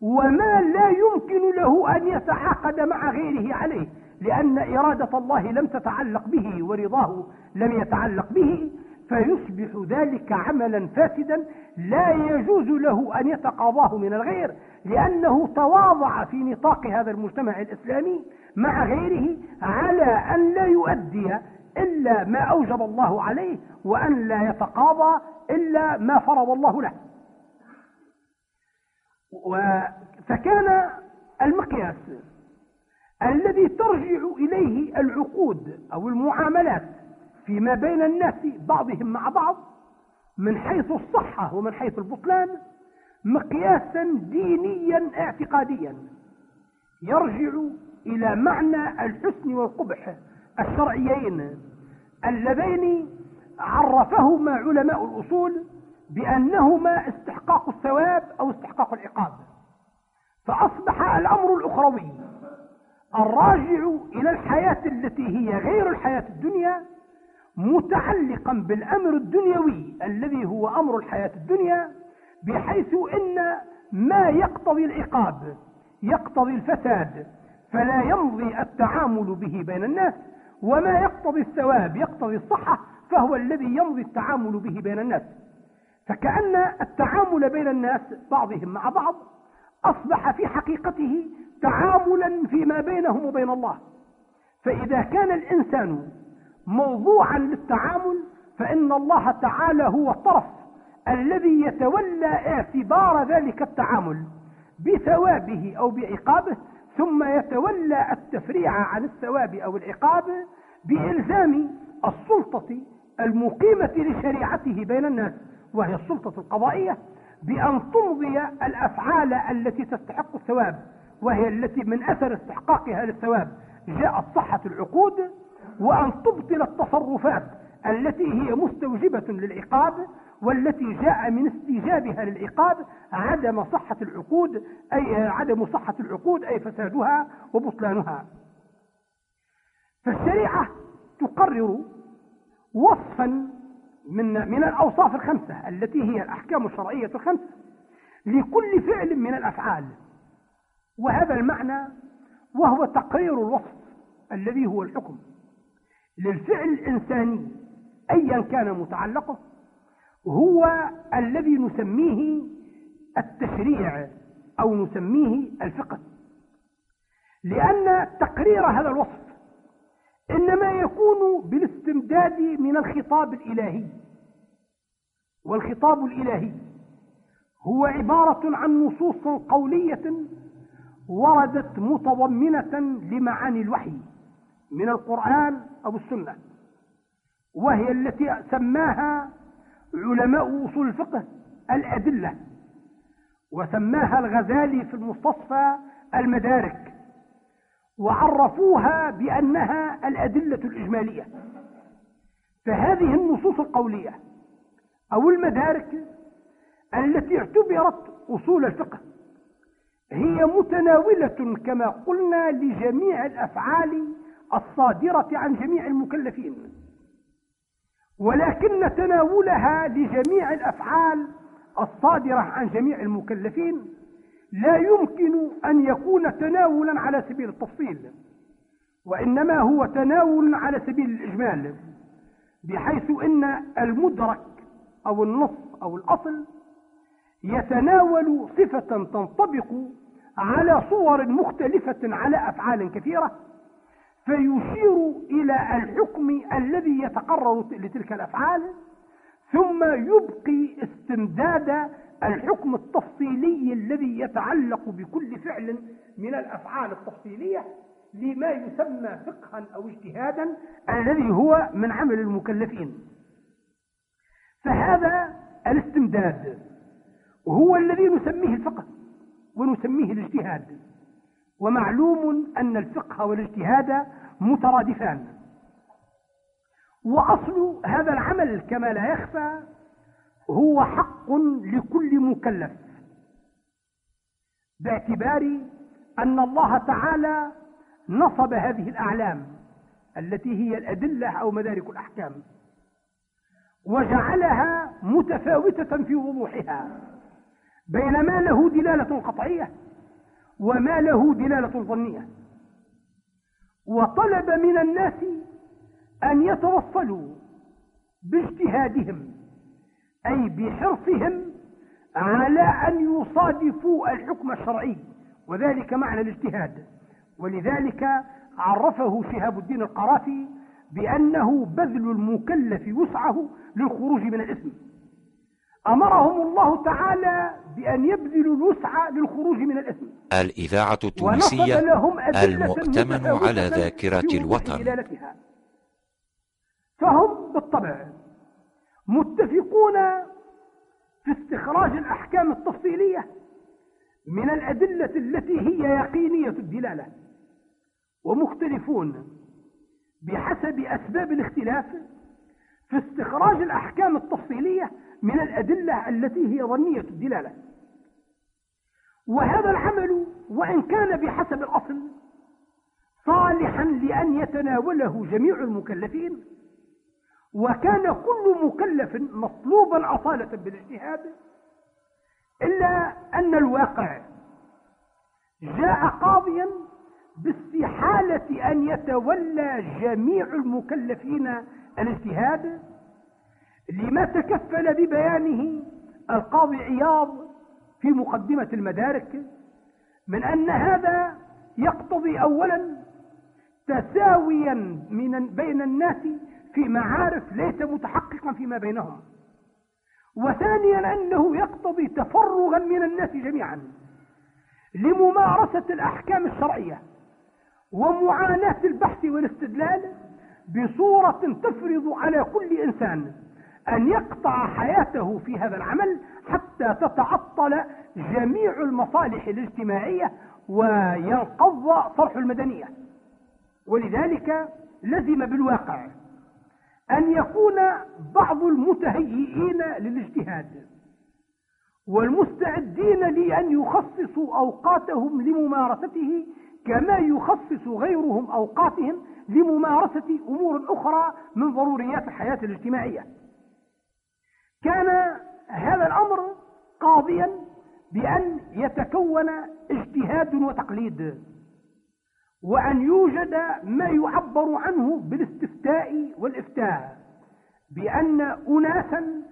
S2: وما لا يمكن له أن يتعاقد مع غيره عليه لأن إرادة الله لم تتعلق به ورضاه لم يتعلق به فيصبح ذلك عملا فاسدا لا يجوز له أن يتقاضاه من الغير لأنه تواضع في نطاق هذا المجتمع الإسلامي مع غيره على أن لا يؤدي إلا ما أوجب الله عليه وأن لا يتقاضى إلا ما فرض الله له. فكان المقياس الذي ترجع إليه العقود أو المعاملات فيما بين الناس بعضهم مع بعض من حيث الصحة ومن حيث البطلان مقياسا دينيا اعتقاديا. يرجع إلى معنى الحسن والقبح الشرعيين اللذين عرفهما علماء الأصول بأنهما استحقاق الثواب أو استحقاق العقاب. فأصبح الأمر الأخروي الراجع إلى الحياة التي هي غير الحياة الدنيا متعلقا بالأمر الدنيوي الذي هو أمر الحياة الدنيا بحيث إن ما يقتضي العقاب يقتضي الفساد فلا يمضي التعامل به بين الناس وما يقتضي الثواب يقتضي الصحة فهو الذي يمضي التعامل به بين الناس. فكأن التعامل بين الناس بعضهم مع بعض أصبح في حقيقته تعاملا فيما بينهم وبين الله. فإذا كان الإنسان موضوعا للتعامل فإن الله تعالى هو الطرف الذي يتولى اعتبار ذلك التعامل بثوابه أو بعقابه ثم يتولى التفريع عن الثواب أو العقاب بإلزام السلطة المقيمة لشريعته بين الناس. وهي السلطة القضائية بأن تمضي الأفعال التي تستحق الثواب وهي التي من أثر استحقاقها للثواب. جاءت صحة العقود وأن تبطل التصرفات التي هي مستوجبة للعقاب والتي جاء من استيجابها للعقاب عدم صحة العقود أي عدم صحة العقود أي فسادها وبطلانها. فالشريعة تقرر وصفا من من الأوصاف الخمسة التي هي الأحكام الشرعية الخمسة لكل فعل من الأفعال. وهذا المعنى وهو تقرير الوصف الذي هو الحكم للفعل الإنساني أيا كان متعلقه هو الذي نسميه التشريع أو نسميه الفقه. لأن تقرير هذا الوصف إنما يكون بالاستمداد من الخطاب الإلهي. والخطاب الإلهي هو عبارة عن نصوص قولية وردت متضمنة لمعاني الوحي من القرآن أو السنة وهي التي سماها علماء أصول الفقه الأدلة وسماها الغزالي في المستصفى المدارك. وعرفوها بأنها الأدلة الإجمالية. فهذه النصوص القولية أو المدارك التي اعتبرت أصول الفقه هي متناولة كما قلنا لجميع الأفعال الصادرة عن جميع المكلفين ولكن تناولها لجميع الأفعال الصادرة عن جميع المكلفين لا يمكن أن يكون تناولا على سبيل التفصيل وإنما هو تناول على سبيل الإجمال بحيث إن المدرك أو النص أو الأصل يتناول صفة تنطبق على صور مختلفة على أفعال كثيرة فيشير إلى الحكم الذي يتقرر لتلك الأفعال ثم يبقي استمداد الحكم التفصيلي الذي يتعلق بكل فعل من الأفعال التفصيلية لما يسمى فقها أو اجتهادا الذي هو من عمل المكلفين. فهذا الاستمداد هو الذي نسميه الفقه ونسميه الاجتهاد. ومعلوم أن الفقه والاجتهاد مترادفان. وأصل هذا العمل كما لا يخفى هو حق لكل مكلف. باعتبار أن الله تعالى نصب هذه الأعلام التي هي الأدلة أو مدارك الأحكام وجعلها متفاوتة في وضوحها بين ما له دلالة قطعية وما له دلالة ظنية. وطلب من الناس أن يتوصلوا باجتهادهم أي بحرصهم على أن يصادفوا الحكم الشرعي وذلك معنى الاجتهاد. ولذلك عرفه شهاب الدين القرافي بأنه بذل المكلف وسعه للخروج من الإثم أمرهم الله تعالى بأن يبذلوا الوسع للخروج من الإثم
S1: الإذاعة التونسية المؤتمن على ذاكرة الوطن.
S2: فهم بالطبع. متفقون في استخراج الأحكام التفصيلية من الأدلة التي هي يقينية الدلالة ومختلفون بحسب أسباب الاختلاف في استخراج الأحكام التفصيلية من الأدلة التي هي ظنية الدلالة. وهذا العمل وإن كان بحسب الأصل صالحا لأن يتناوله جميع المكلفين وكان كل مكلف مطلوبا أصالة بالاجتهاد إلا أن الواقع جاء قاضيا باستحالة أن يتولى جميع المكلفين الاجتهاد لما تكفل ببيانه القاضي عياض في مقدمة المدارك من أن هذا يقتضي أولا تساويا من بين الناس في معارف ليس متحققا فيما بينهم. وثانيا أنه يقتضي تفرغا من الناس جميعا لممارسة الأحكام الشرعية ومعاناة البحث والاستدلال بصورة تفرض على كل إنسان أن يقطع حياته في هذا العمل حتى تتعطل جميع المصالح الاجتماعية وينقض صرح المدنية. ولذلك لزم بالواقع أن يكون بعض المتهيئين للاجتهاد والمستعدين لأن يخصصوا أوقاتهم لممارسته كما يخصص غيرهم أوقاتهم لممارسة أمور أخرى من ضروريات الحياة الاجتماعية. كان هذا الأمر قاضيا بأن يتكون اجتهاد وتقليد. وأن يوجد ما يعبر عنه بالاستفتاء والإفتاء بأن أناسا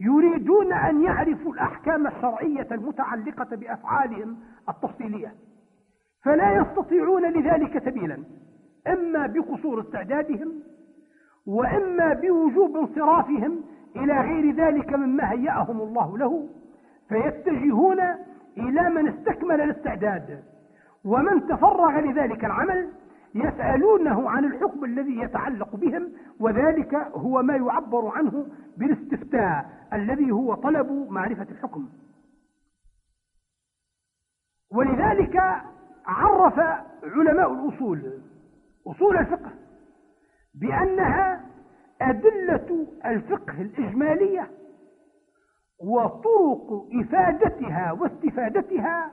S2: يريدون أن يعرفوا الأحكام الشرعية المتعلقة بأفعالهم التفصيلية فلا يستطيعون لذلك سبيلا إما بقصور استعدادهم وإما بوجوب انصرافهم إلى غير ذلك مما هيأهم الله له فيتجهون إلى من استكمل الاستعداد. ومن تفرغ لذلك العمل يسألونه عن الحكم الذي يتعلق بهم وذلك هو ما يعبر عنه بالاستفتاء الذي هو طلب معرفة الحكم. ولذلك عرف علماء الأصول أصول الفقه بأنها أدلة الفقه الإجمالية وطرق إفادتها واستفادتها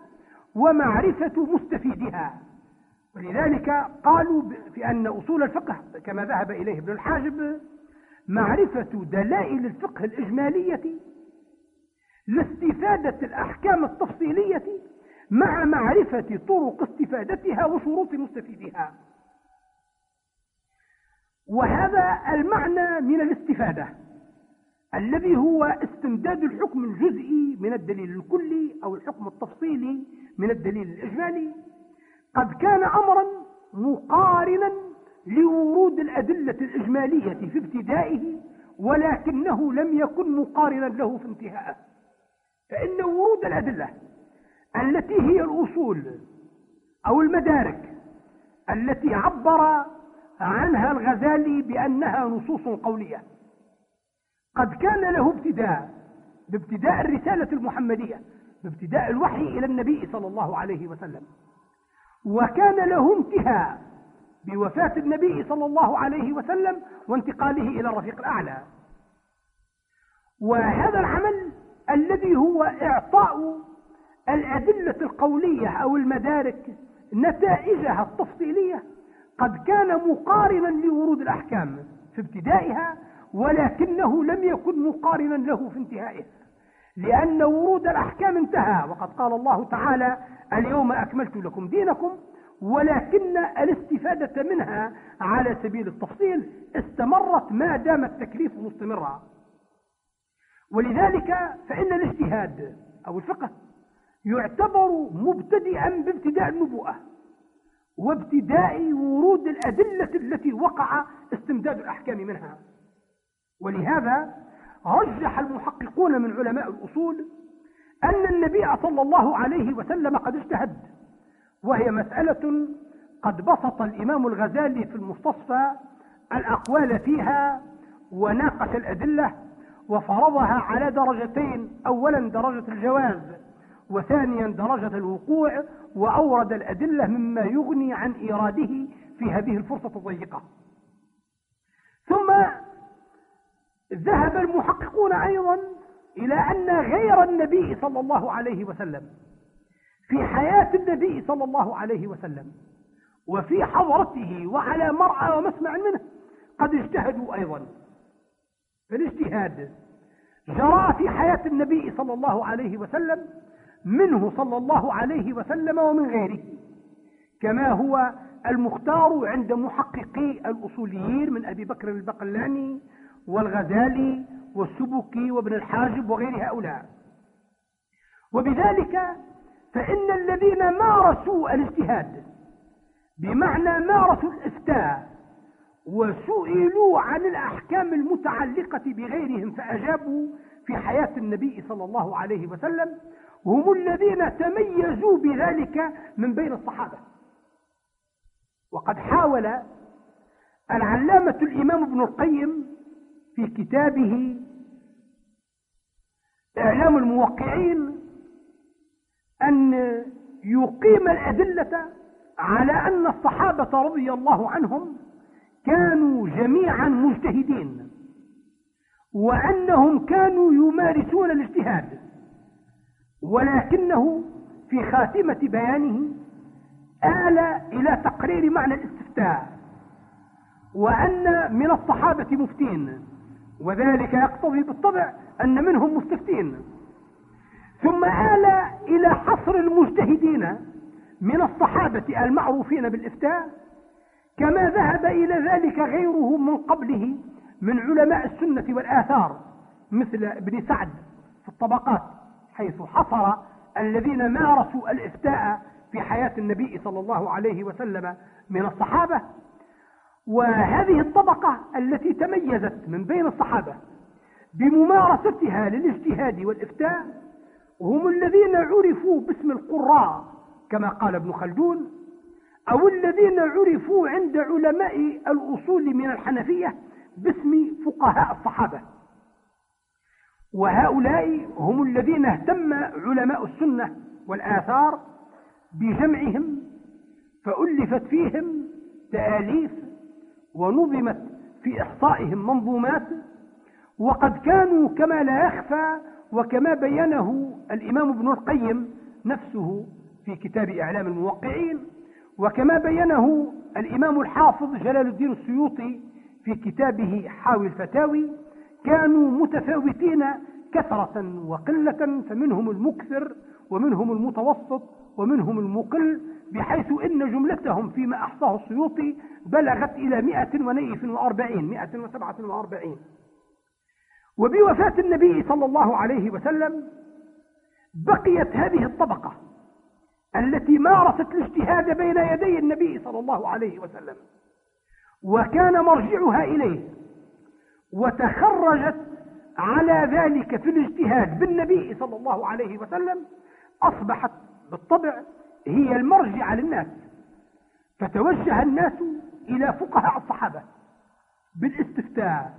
S2: ومعرفة مستفيدها. ولذلك قالوا في أن أصول الفقه كما ذهب إليه ابن الحاجب معرفة دلائل الفقه الإجمالية لاستفادة الأحكام التفصيلية مع معرفة طرق استفادتها وشروط مستفيدها. وهذا المعنى من الاستفادة. الذي هو استمداد الحكم الجزئي من الدليل الكلي أو الحكم التفصيلي من الدليل الإجمالي. قد كان أمرا مقارنا لورود الأدلة الإجمالية في ابتدائه ولكنه لم يكن مقارنا له في انتهائه. فإن ورود الأدلة التي هي الأصول أو المدارك التي عبر عنها الغزالي بأنها نصوص قولية قد كان له ابتداء بابتداء الرسالة المحمدية بابتداء الوحي إلى النبي صلى الله عليه وسلم. وكان له انتهاء بوفاة النبي صلى الله عليه وسلم وانتقاله إلى الرفيق الأعلى. وهذا العمل الذي هو إعطاء الأدلة القولية أو المدارك نتائجها التفصيلية قد كان مقارنا لورود الأحكام في ابتدائها ولكنه لم يكن مقارنا له في انتهائها لأن ورود الأحكام انتهى وقد قال الله تعالى اليوم أكملت لكم دينكم ولكن الاستفادة منها على سبيل التفصيل استمرت ما دام التكليف مستمرا. ولذلك فإن الاجتهاد أو الفقه يعتبر مبتدئا بابتداء النبوءة وابتداء ورود الأدلة التي وقع استمداد الأحكام منها. ولهذا رجح المحققون من علماء الأصول أن النبي صلى الله عليه وسلم قد اجتهد وهي مسألة قد بسط الإمام الغزالي في المستصفى الأقوال فيها وناقش الأدلة وفرضها على درجتين أولا درجة الجواز وثانيا درجة الوقوع وأورد الأدلة مما يغني عن إيراده في هذه الفرصة الضيقة. ثم ذهب المحققون أيضا إلى أن غير النبي صلى الله عليه وسلم في حياة النبي صلى الله عليه وسلم وفي حضرته وعلى مرأى ومسمع منه قد اجتهدوا أيضا. فالاجتهاد جرى في حياة النبي صلى الله عليه وسلم منه صلى الله عليه وسلم ومن غيره كما هو المختار عند محققي الأصوليين من أبي بكر البقلاني والغزالي والسبكي وابن الحاجب وغير هؤلاء. وبذلك فإن الذين مارسوا الاجتهاد بمعنى مارسوا الإفتاء وسئلوا عن الأحكام المتعلقة بغيرهم فأجابوا في حياة النبي صلى الله عليه وسلم هم الذين تميزوا بذلك من بين الصحابة. وقد حاول العلامة الإمام ابن القيم في كتابه إعلام الموقعين أن يقيم الأدلة على أن الصحابة رضي الله عنهم كانوا جميعا مجتهدين وأنهم كانوا يمارسون الاجتهاد ولكنه في خاتمة بيانه آل إلى تقرير معنى الاستفتاء وأن من الصحابة مفتين. وذلك يقتضي بالطبع أن منهم مستفتين. ثم آل إلى حصر المجتهدين من الصحابة المعروفين بالإفتاء كما ذهب إلى ذلك غيره من قبله من علماء السنة والآثار مثل ابن سعد في الطبقات حيث حصر الذين مارسوا الإفتاء في حياة النبي صلى الله عليه وسلم من الصحابة وهذه الطبقة التي تميزت من بين الصحابة بممارستها للاجتهاد والإفتاء هم الذين عرفوا باسم القراء كما قال ابن خلدون أو الذين عرفوا عند علماء الأصول من الحنفية باسم فقهاء الصحابة. وهؤلاء هم الذين اهتم علماء السنة والآثار بجمعهم فألفت فيهم تآليف ونظمت في إحصائهم منظومات وقد كانوا كما لا يخفى وكما بينه الإمام ابن القيم نفسه في كتاب إعلام الموقعين وكما بينه الإمام الحافظ جلال الدين السيوطي في كتابه حاوي الفتاوي كانوا متفاوتين كثرة وقلة فمنهم المكثر ومنهم المتوسط ومنهم المقل بحيث إن جملتهم فيما أحصاه السيوطي بلغت مئة وسبعة وأربعين. وبوفاة النبي صلى الله عليه وسلم بقيت هذه الطبقة التي مارست الاجتهاد بين يدي النبي صلى الله عليه وسلم وكان مرجعها إليه وتخرجت على ذلك في الاجتهاد بالنبي صلى الله عليه وسلم أصبحت بالطبع هي المرجع للناس. فتوجه الناس إلى فقهاء الصحابة بالاستفتاء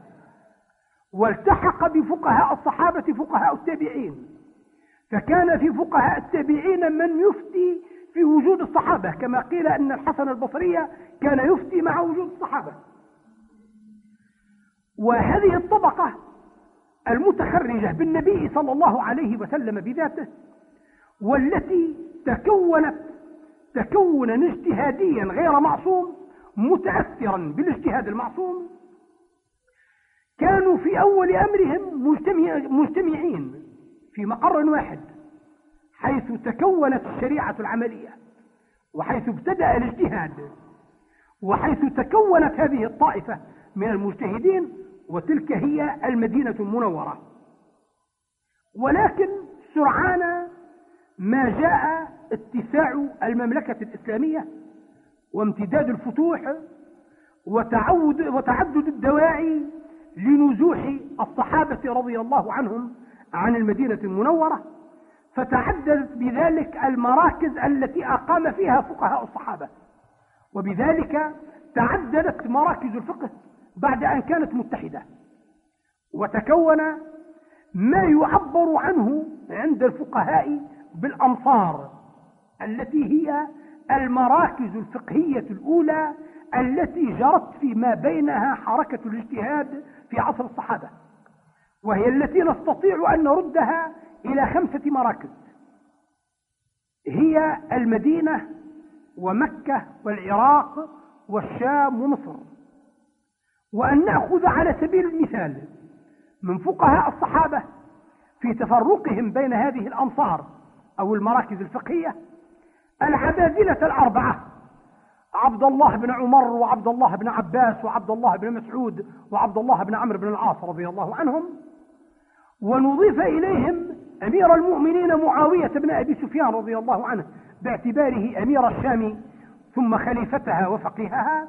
S2: والتحق بفقهاء الصحابة فقهاء التابعين. فكان في فقهاء التابعين من يفتي في وجود الصحابة كما قيل أن الحسن البصري كان يفتي مع وجود الصحابة. وهذه الطبقة المتخرجة بالنبي صلى الله عليه وسلم بذاته والتي تكونت تكونا اجتهاديا غير معصوم متأثرا بالاجتهاد المعصوم. كانوا في أول أمرهم مجتمع مجتمعين في مقر واحد حيث تكونت الشريعة العملية وحيث ابتدأ الاجتهاد وحيث تكونت هذه الطائفة من المجتهدين وتلك هي المدينة المنورة. ولكن سرعان ما جاء اتساع المملكة الإسلامية وامتداد الفتوح وتعود وتعدد الدواعي لنزوح الصحابة رضي الله عنهم عن المدينة المنورة فتعددت بذلك المراكز التي أقام فيها فقهاء الصحابة. وبذلك تعددت مراكز الفقه بعد أن كانت متحدة. وتكون ما يعبر عنه عند الفقهاء بالأمصار التي هي المراكز الفقهية الأولى التي جرت فيما بينها حركة الاجتهاد في عصر الصحابة وهي التي نستطيع أن نردها إلى خمسة مراكز. هي المدينة ومكة والعراق والشام ومصر. وأن نأخذ على سبيل المثال من فقهاء الصحابة في تفرقهم بين هذه الأمصار أو المراكز الفقهية العبادلة الأربعة. عبد الله بن عمر وعبد الله بن عباس وعبد الله بن مسعود وعبد الله بن عمرو بن العاص رضي الله عنهم. ونضيف إليهم أمير المؤمنين معاوية بن أبي سفيان رضي الله عنه باعتباره أمير الشام ثم خليفتها وفقيهها.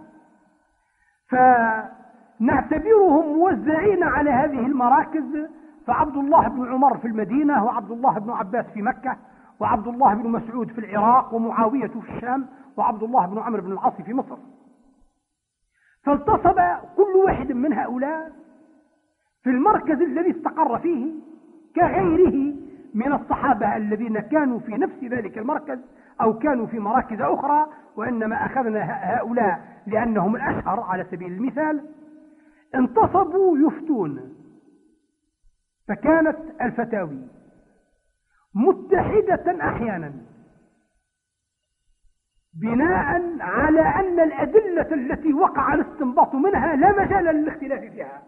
S2: فنعتبرهم موزعين على هذه المراكز. فعبد الله بن عمر في المدينة وعبد الله بن عباس في مكة. وعبد الله بن مسعود في العراق ومعاوية في الشام وعبد الله بن عمرو بن العاص في مصر. فالتصب كل واحد من هؤلاء في المركز الذي استقر فيه كغيره من الصحابة الذين كانوا في نفس ذلك المركز أو كانوا في مراكز أخرى وإنما أخذنا هؤلاء لأنهم الأشهر على سبيل المثال. انتصبوا يفتون فكانت الفتاوي. متحدة أحيانا. بناء على أن الأدلة التي وقع الاستنباط منها لا مجال للاختلاف فيها.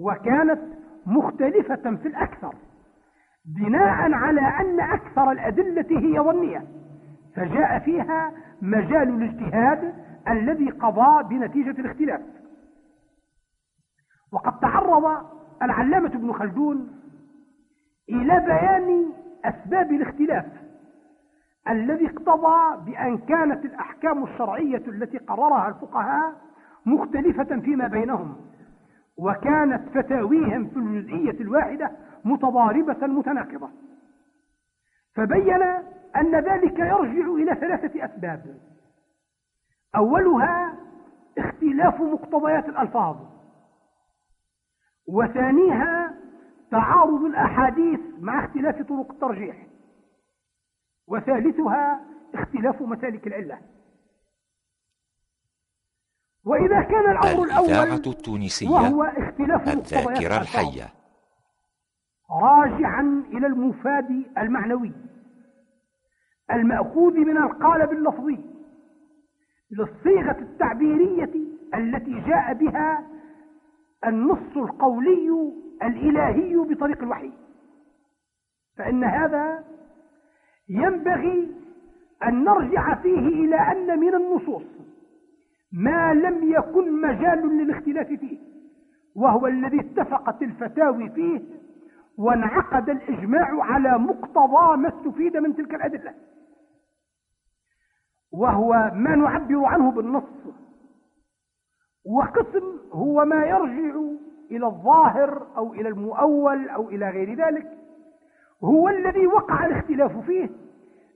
S2: وكانت مختلفة في الأكثر. بناء على أن أكثر الأدلة هي ظنية. فجاء فيها مجال الاجتهاد الذي قضى بنتيجة الاختلاف. وقد تعرض العلامة ابن خلدون إلى بيان أسباب الاختلاف الذي اقتضى بأن كانت الأحكام الشرعية التي قررها الفقهاء مختلفة فيما بينهم وكانت فتاويهم في الجزئية الواحدة متضاربة متناقضة. فبين أن ذلك يرجع إلى ثلاثة أسباب. أولها اختلاف مقتضيات الألفاظ وثانيها تعارض الأحاديث مع اختلاف طرق الترجيح. وثالثها اختلاف مسالك العلة. وإذا كان الأمر الأول
S1: التونسية
S2: وهو اختلاف
S1: الذاكرة الحية.
S2: راجعا إلى المفاد المعنوي. المأخوذ من القالب اللفظي للصيغة التعبيرية التي جاء بها النص القولي الإلهي بطريق الوحي. فإن هذا ينبغي أن نرجع فيه إلى أن من النصوص ما لم يكن مجال للاختلاف فيه وهو الذي اتفقت الفتاوي فيه وانعقد الإجماع على مقتضى ما استفيد من تلك الأدلة. وهو ما نعبر عنه بالنص وقسم هو ما يرجع إلى الظاهر أو إلى المؤول أو إلى غير ذلك هو الذي وقع الاختلاف فيه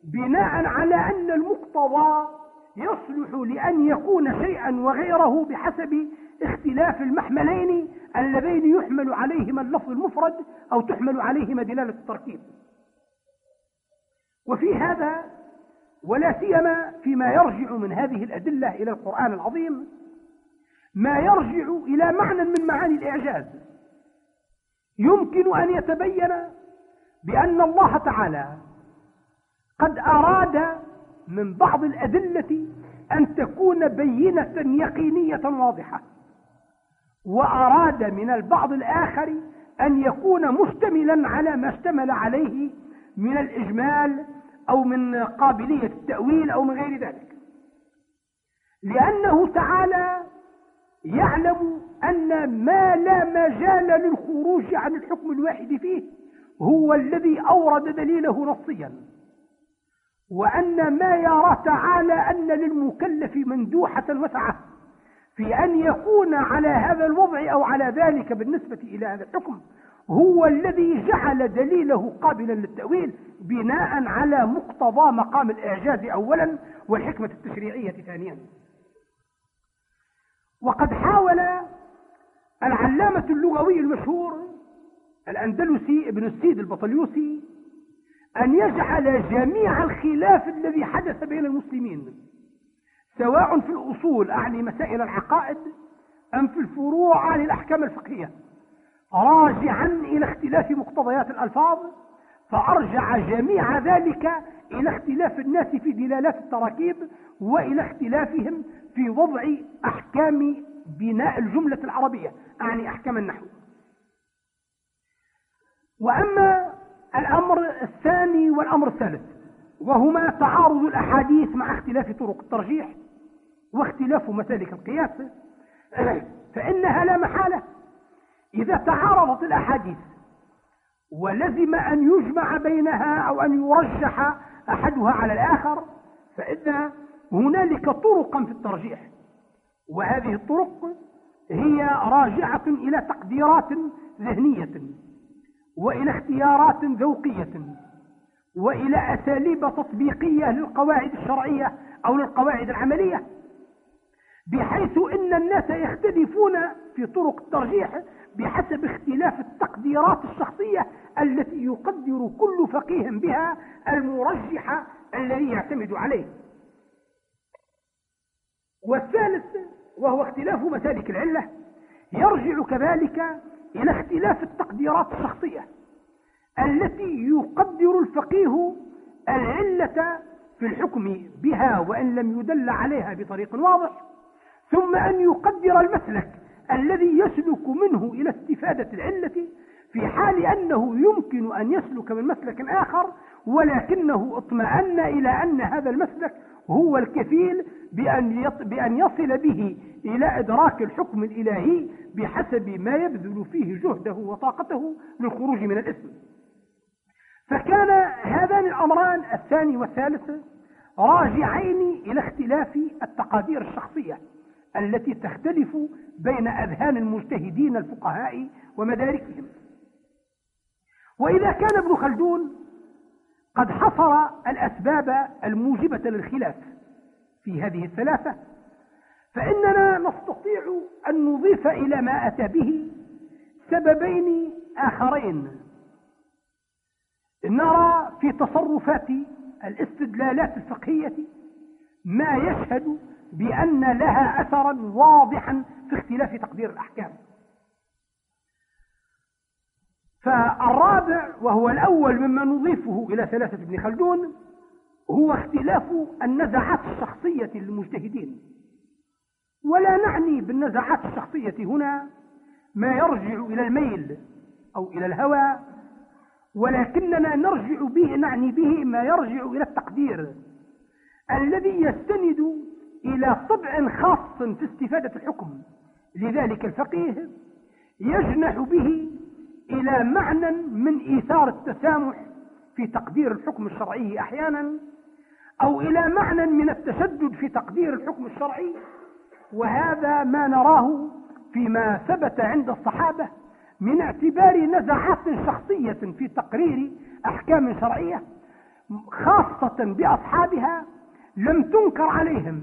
S2: بناء على أن المقتضى يصلح لأن يكون شيئا وغيره بحسب اختلاف المحملين اللذين يحمل عليهما اللفظ المفرد أو تحمل عليهما دلالة التركيب. وفي هذا ولا سيما فيما يرجع من هذه الأدلة إلى القرآن العظيم ما يرجع إلى معنى من معاني الإعجاز. يمكن أن يتبين بأن الله تعالى قد أراد من بعض الأدلة أن تكون بينة يقينية واضحة وأراد من البعض الآخر أن يكون مشتملا على ما اشتمل عليه من الإجمال أو من قابلية التأويل أو من غير ذلك. لأنه تعالى يعلم أن ما لا مجال للخروج عن الحكم الواحد فيه هو الذي أورد دليله نصيا وأن ما يرى تعالى أن للمكلف مندوحة وسعة في أن يكون على هذا الوضع أو على ذلك بالنسبة إلى هذا الحكم هو الذي جعل دليله قابلا للتأويل بناء على مقتضى مقام الإعجاز أولا والحكمة التشريعية ثانيا. وقد حاول العلامة اللغوي المشهور الأندلسي ابن السيد البطليوسي أن يجعل جميع الخلاف الذي حدث بين المسلمين سواء في الأصول أعني مسائل العقائد أم في الفروع عن الأحكام الفقهية راجعا إلى اختلاف مقتضيات الألفاظ فأرجع جميع ذلك إلى اختلاف الناس في دلالات التراكيب وإلى اختلافهم في وضع أحكام بناء الجملة العربية أعني أحكام النحو. وأما الأمر الثاني والأمر الثالث وهما تعارض الأحاديث مع اختلاف طرق الترجيح واختلاف مسالك القياس فإنها لا محالة. إذا تعارضت الأحاديث ولزم أن يجمع بينها أو أن يرجح أحدها على الآخر فإن هنالك طرقا في الترجيح. وهذه الطرق هي راجعة إلى تقديرات ذهنية وإلى اختيارات ذوقية وإلى أساليب تطبيقية للقواعد الشرعية أو للقواعد العملية بحيث إن الناس يختلفون في طرق الترجيح بحسب اختلاف التقديرات الشخصية التي يقدر كل فقيه بها المرجح الذي يعتمد عليه. والثالث وهو اختلاف مسالك العلة يرجع كذلك إلى اختلاف التقديرات الشخصية التي يقدر الفقيه العلة في الحكم بها وإن لم يدل عليها بطريق واضح ثم أن يقدر المسلك الذي يسلك منه إلى استفادة العلة في حال أنه يمكن أن يسلك من مسلك آخر ولكنه اطمأن إلى أن هذا المسلك هو الكفيل بأن, بأن يصل به إلى إدراك الحكم الإلهي بحسب ما يبذل فيه جهده وطاقته للخروج من الإثم فكان هذان الأمران الثاني والثالث راجعين إلى اختلاف التقادير الشخصية. التي تختلف بين أذهان المجتهدين الفقهاء ومداركهم. وإذا كان ابن خلدون قد حصر الأسباب الموجبة للخلاف في هذه الثلاثة فإننا نستطيع أن نضيف إلى ما أتى به سببين آخرين. نرى في تصرفات الاستدلالات الفقهية ما يشهد بأن لها أثرا واضحا في اختلاف تقدير الأحكام. فالرابع وهو الأول مما نضيفه إلى ثلاثة ابن خلدون هو اختلاف النزعات الشخصية للمجتهدين. ولا نعني بالنزعات الشخصية هنا ما يرجع إلى الميل أو إلى الهوى ولكننا نرجع به نعني به ما يرجع إلى التقدير الذي يستند إلى طبع خاص في استفادة الحكم. لذلك الفقيه يجنح به إلى معنى من إيثار التسامح في تقدير الحكم الشرعي أحيانا أو إلى معنى من التشدد في تقدير الحكم الشرعي. وهذا ما نراه فيما ثبت عند الصحابة من اعتبار نزعات شخصية في تقرير أحكام شرعية خاصة بأصحابها لم تنكر عليهم.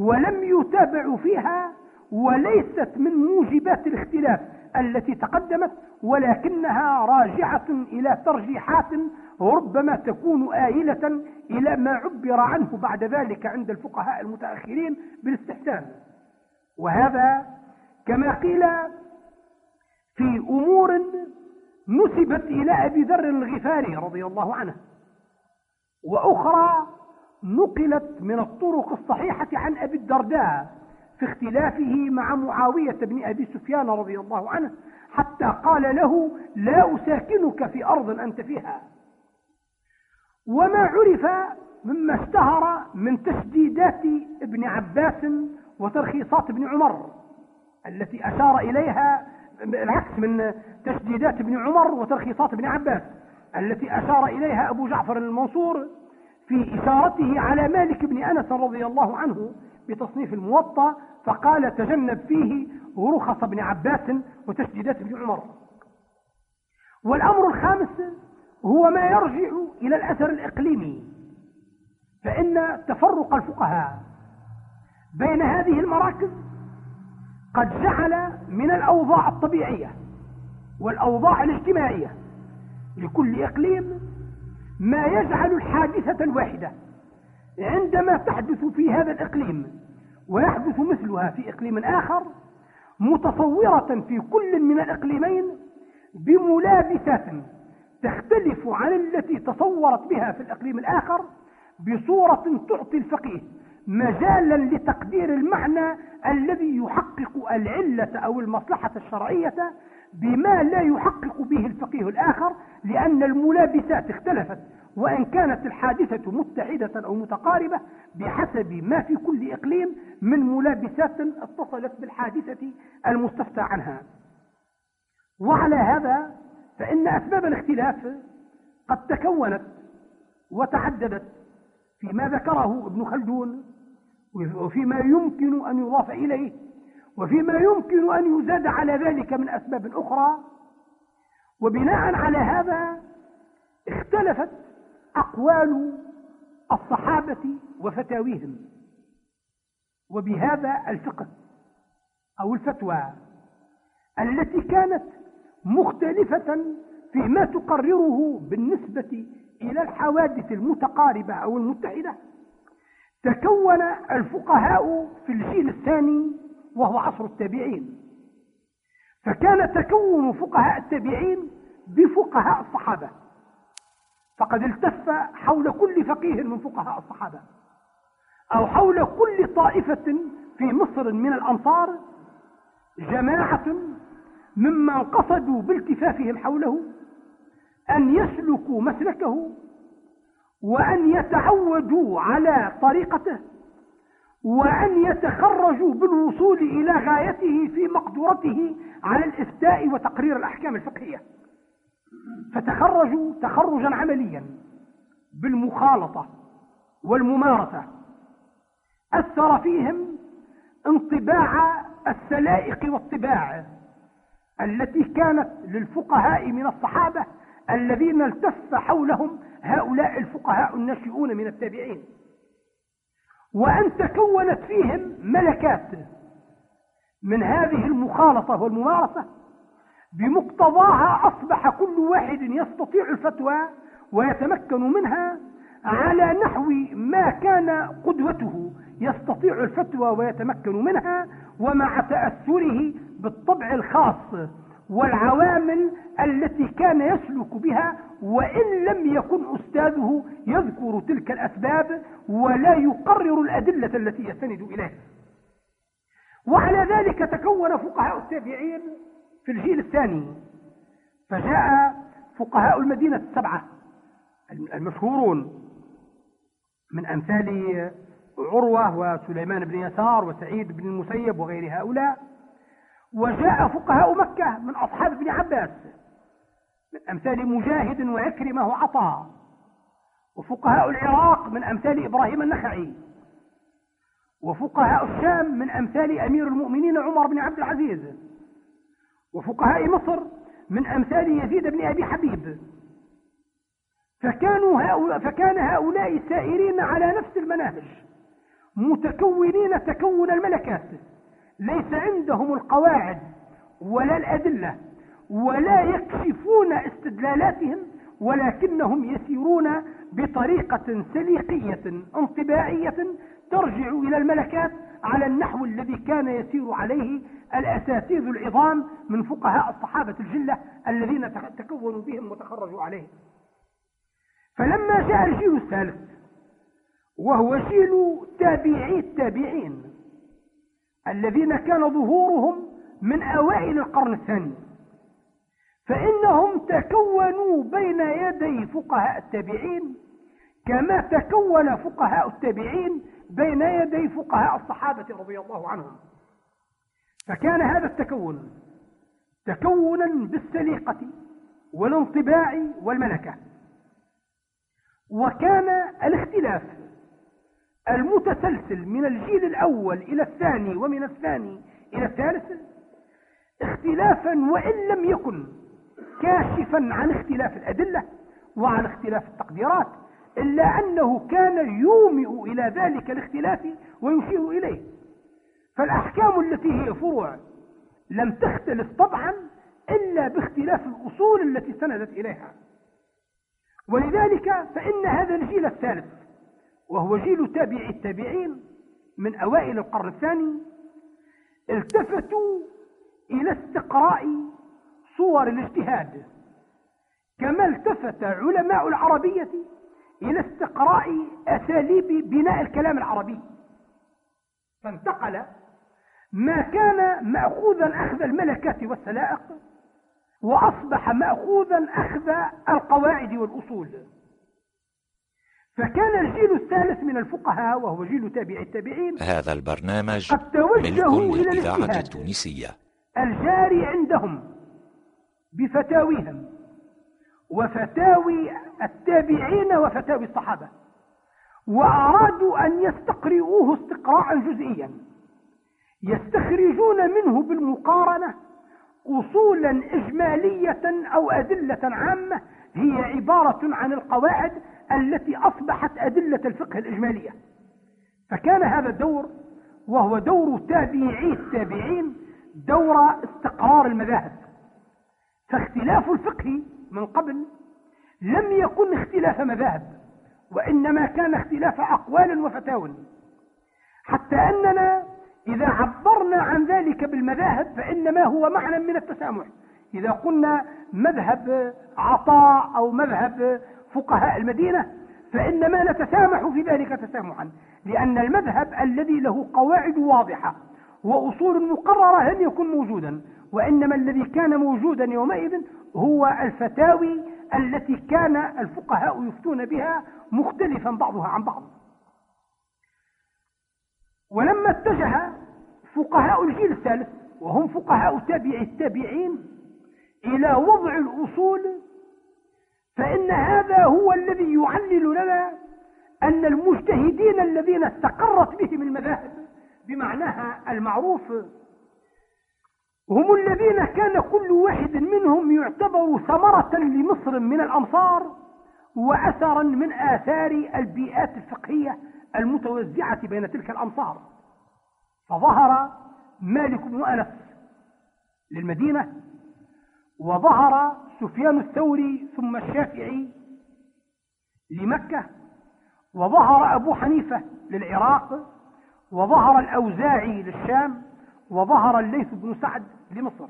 S2: ولم يتابعوا فيها وليست من موجبات الاختلاف التي تقدمت ولكنها راجعة إلى ترجيحات ربما تكون آيلة إلى ما عبر عنه بعد ذلك عند الفقهاء المتأخرين بالاستحسان. وهذا كما قيل في أمور نسبت إلى أبي ذر الغفاري رضي الله عنه وأخرى نقلت من الطرق الصحيحة عن أبي الدرداء في اختلافه مع معاوية بن أبي سفيان رضي الله عنه حتى قال له لا أساكنك في أرض أنت فيها. وما عرف مما اشتهر من تشديدات ابن عباس وترخيصات ابن عمر التي أشار إليها العكس من تشديدات ابن عمر وترخيصات ابن عباس التي أشار إليها أبو جعفر المنصور في إشارته على مالك بن أنس رضي الله عنه بتصنيف الموطأ فقال تجنب فيه رخص ابن عباس وتشديدات ابن عمر. والأمر الخامس هو ما يرجع إلى الأثر الإقليمي فإن تفرق الفقهاء بين هذه المراكز قد جعل من الأوضاع الطبيعية والأوضاع الاجتماعية لكل إقليم ما يجعل الحادثة الواحدة. عندما تحدث في هذا الإقليم ويحدث مثلها في إقليم آخر متصورة في كل من الإقليمين بملابسات تختلف عن التي تصورت بها في الإقليم الآخر بصورة تعطي الفقيه مجالا لتقدير المعنى الذي يحقق العلة أو المصلحة الشرعية بما لا يحقق به الفقيه الآخر لأن الملابسات اختلفت وإن كانت الحادثة متحدة أو متقاربة بحسب ما في كل إقليم من ملابسات اتصلت بالحادثة المستفتى عنها. وعلى هذا فإن أسباب الاختلاف قد تكونت وتعددت فيما ذكره ابن خلدون وفيما يمكن أن يضاف إليه وفيما يمكن أن يزاد على ذلك من أسباب أخرى وبناء على هذا اختلفت أقوال الصحابة وفتاويهم وبهذا الفقه أو الفتوى التي كانت مختلفة فيما تقرره بالنسبة إلى الحوادث المتقاربة أو المتحدة. تكون الفقهاء في الجيل الثاني وهو عصر التابعين. فكان تكون فقهاء التابعين بفقهاء الصحابة. فقد التف حول كل فقيه من فقهاء الصحابة. أو حول كل طائفة في مصر من الأنصار جماعة ممن قصدوا بالتفافهم حوله أن يسلكوا مسلكه وأن يتعودوا على طريقته وأن يتخرجوا بالوصول إلى غايته في مقدورته على الإفتاء وتقرير الأحكام الفقهية. فتخرجوا تخرجا عمليا بالمخالطة والممارسة. أثر فيهم انطباع السلائق والطباع التي كانت للفقهاء من الصحابة الذين التف حولهم هؤلاء الفقهاء الناشئون من التابعين. وأن تكونت فيهم ملكات. من هذه المخالطة والممارسة بمقتضاها أصبح كل واحد يستطيع الفتوى ويتمكن منها على نحو ما كان قدوته. يستطيع الفتوى ويتمكن منها ومع تأثره بالطبع الخاص. والعوامل التي كان يسلك بها وإن لم يكن أستاذه يذكر تلك الأسباب ولا يقرر الأدلة التي يستند إليها. وعلى ذلك تكون فقهاء التابعين في الجيل الثاني. فجاء فقهاء المدينة السبعة المشهورون من أمثال عروة وسليمان بن يسار وسعيد بن المسيب وغير هؤلاء. وجاء فقهاء مكة من أصحاب ابن عباس من أمثال مجاهد وعكرمة وعطاء وفقهاء العراق من أمثال إبراهيم النخعي. وفقهاء الشام من أمثال أمير المؤمنين عمر بن عبد العزيز. وفقهاء مصر من أمثال يزيد بن أبي حبيب. فكانوا هؤلاء فكان هؤلاء سائرين على نفس المناهج متكونين تكون الملكات. ليس عندهم القواعد ولا الأدلة ولا يكشفون استدلالاتهم ولكنهم يسيرون بطريقة سليقية انطباعية ترجع إلى الملكات على النحو الذي كان يسير عليه الأساتذ العظام من فقهاء الصحابة الجلة الذين تكونوا بهم وتخرجوا عليهم فلما جاء الجيل الثالث وهو جيل تابعي التابعين الذين كان ظهورهم من أوائل القرن الثاني. فإنهم تكونوا بين يدي فقهاء التابعين كما تكون فقهاء التابعين بين يدي فقهاء الصحابة رضي الله عنهم. فكان هذا التكون تكونا بالسليقة والانطباع والملكة. وكان الاختلاف المتسلسل من الجيل الأول إلى الثاني ومن الثاني إلى الثالث اختلافا وإن لم يكن كاشفا عن اختلاف الأدلة وعن اختلاف التقديرات إلا أنه كان يومئ إلى ذلك الاختلاف ويشير إليه. فالأحكام التي هي فروع لم تختلف طبعا إلا باختلاف الأصول التي سندت إليها. ولذلك فإن هذا الجيل الثالث وهو جيل تابعي التابعين من أوائل القرن الثاني التفتوا إلى استقراء صور الاجتهاد كما التفت علماء العربية إلى استقراء أساليب بناء الكلام العربي. فانتقل ما كان مأخوذا أخذ الملكات والسلائق وأصبح مأخوذا أخذ القواعد والأصول. فكان الجيل الثالث من الفقهاء وهو جيل تابع التابعين.
S1: هذا البرنامج قد توجهوا إلى الإذاعة التونسية.
S2: الجاري عندهم بفتاويهم وفتاوي التابعين وفتاوي الصحابة وأرادوا أن يستقرئوه استقراء جزئيا. يستخرجون منه بالمقارنة أصولا إجمالية أو أدلة عامة هي عبارة عن القواعد التي أصبحت أدلة الفقه الإجمالية. فكان هذا الدور وهو دور تابعي التابعين دور استقرار المذاهب. فاختلاف الفقه من قبل لم يكن اختلاف مذاهب وإنما كان اختلاف أقوال وفتاوى. حتى أننا إذا عبرنا عن ذلك بالمذاهب فإنما هو معنى من التسامح. إذا قلنا مذهب عطاء أو مذهب فقهاء المدينة فإنما نتسامح في ذلك تسامحا لأن المذهب الذي له قواعد واضحة وأصول مقررة لم يكن موجودا وإنما الذي كان موجودا يومئذ هو الفتاوي التي كان الفقهاء يفتون بها مختلفا بعضها عن بعض. ولما اتجه فقهاء الجيل الثالث وهم فقهاء تابع التابعين إلى وضع الأصول فإن هذا هو الذي يعلل لنا أن المجتهدين الذين استقرت بهم المذاهب بمعناها المعروف هم الذين كان كل واحد منهم يعتبر ثمرة لمصر من الأمصار وأثرا من آثار البيئات الفقهية المتوزعة بين تلك الأمصار. فظهر مالك بن أنس للمدينة وظهر سفيان الثوري ثم الشافعي لمكة وظهر أبو حنيفة للعراق وظهر الأوزاعي للشام وظهر الليث بن سعد لمصر.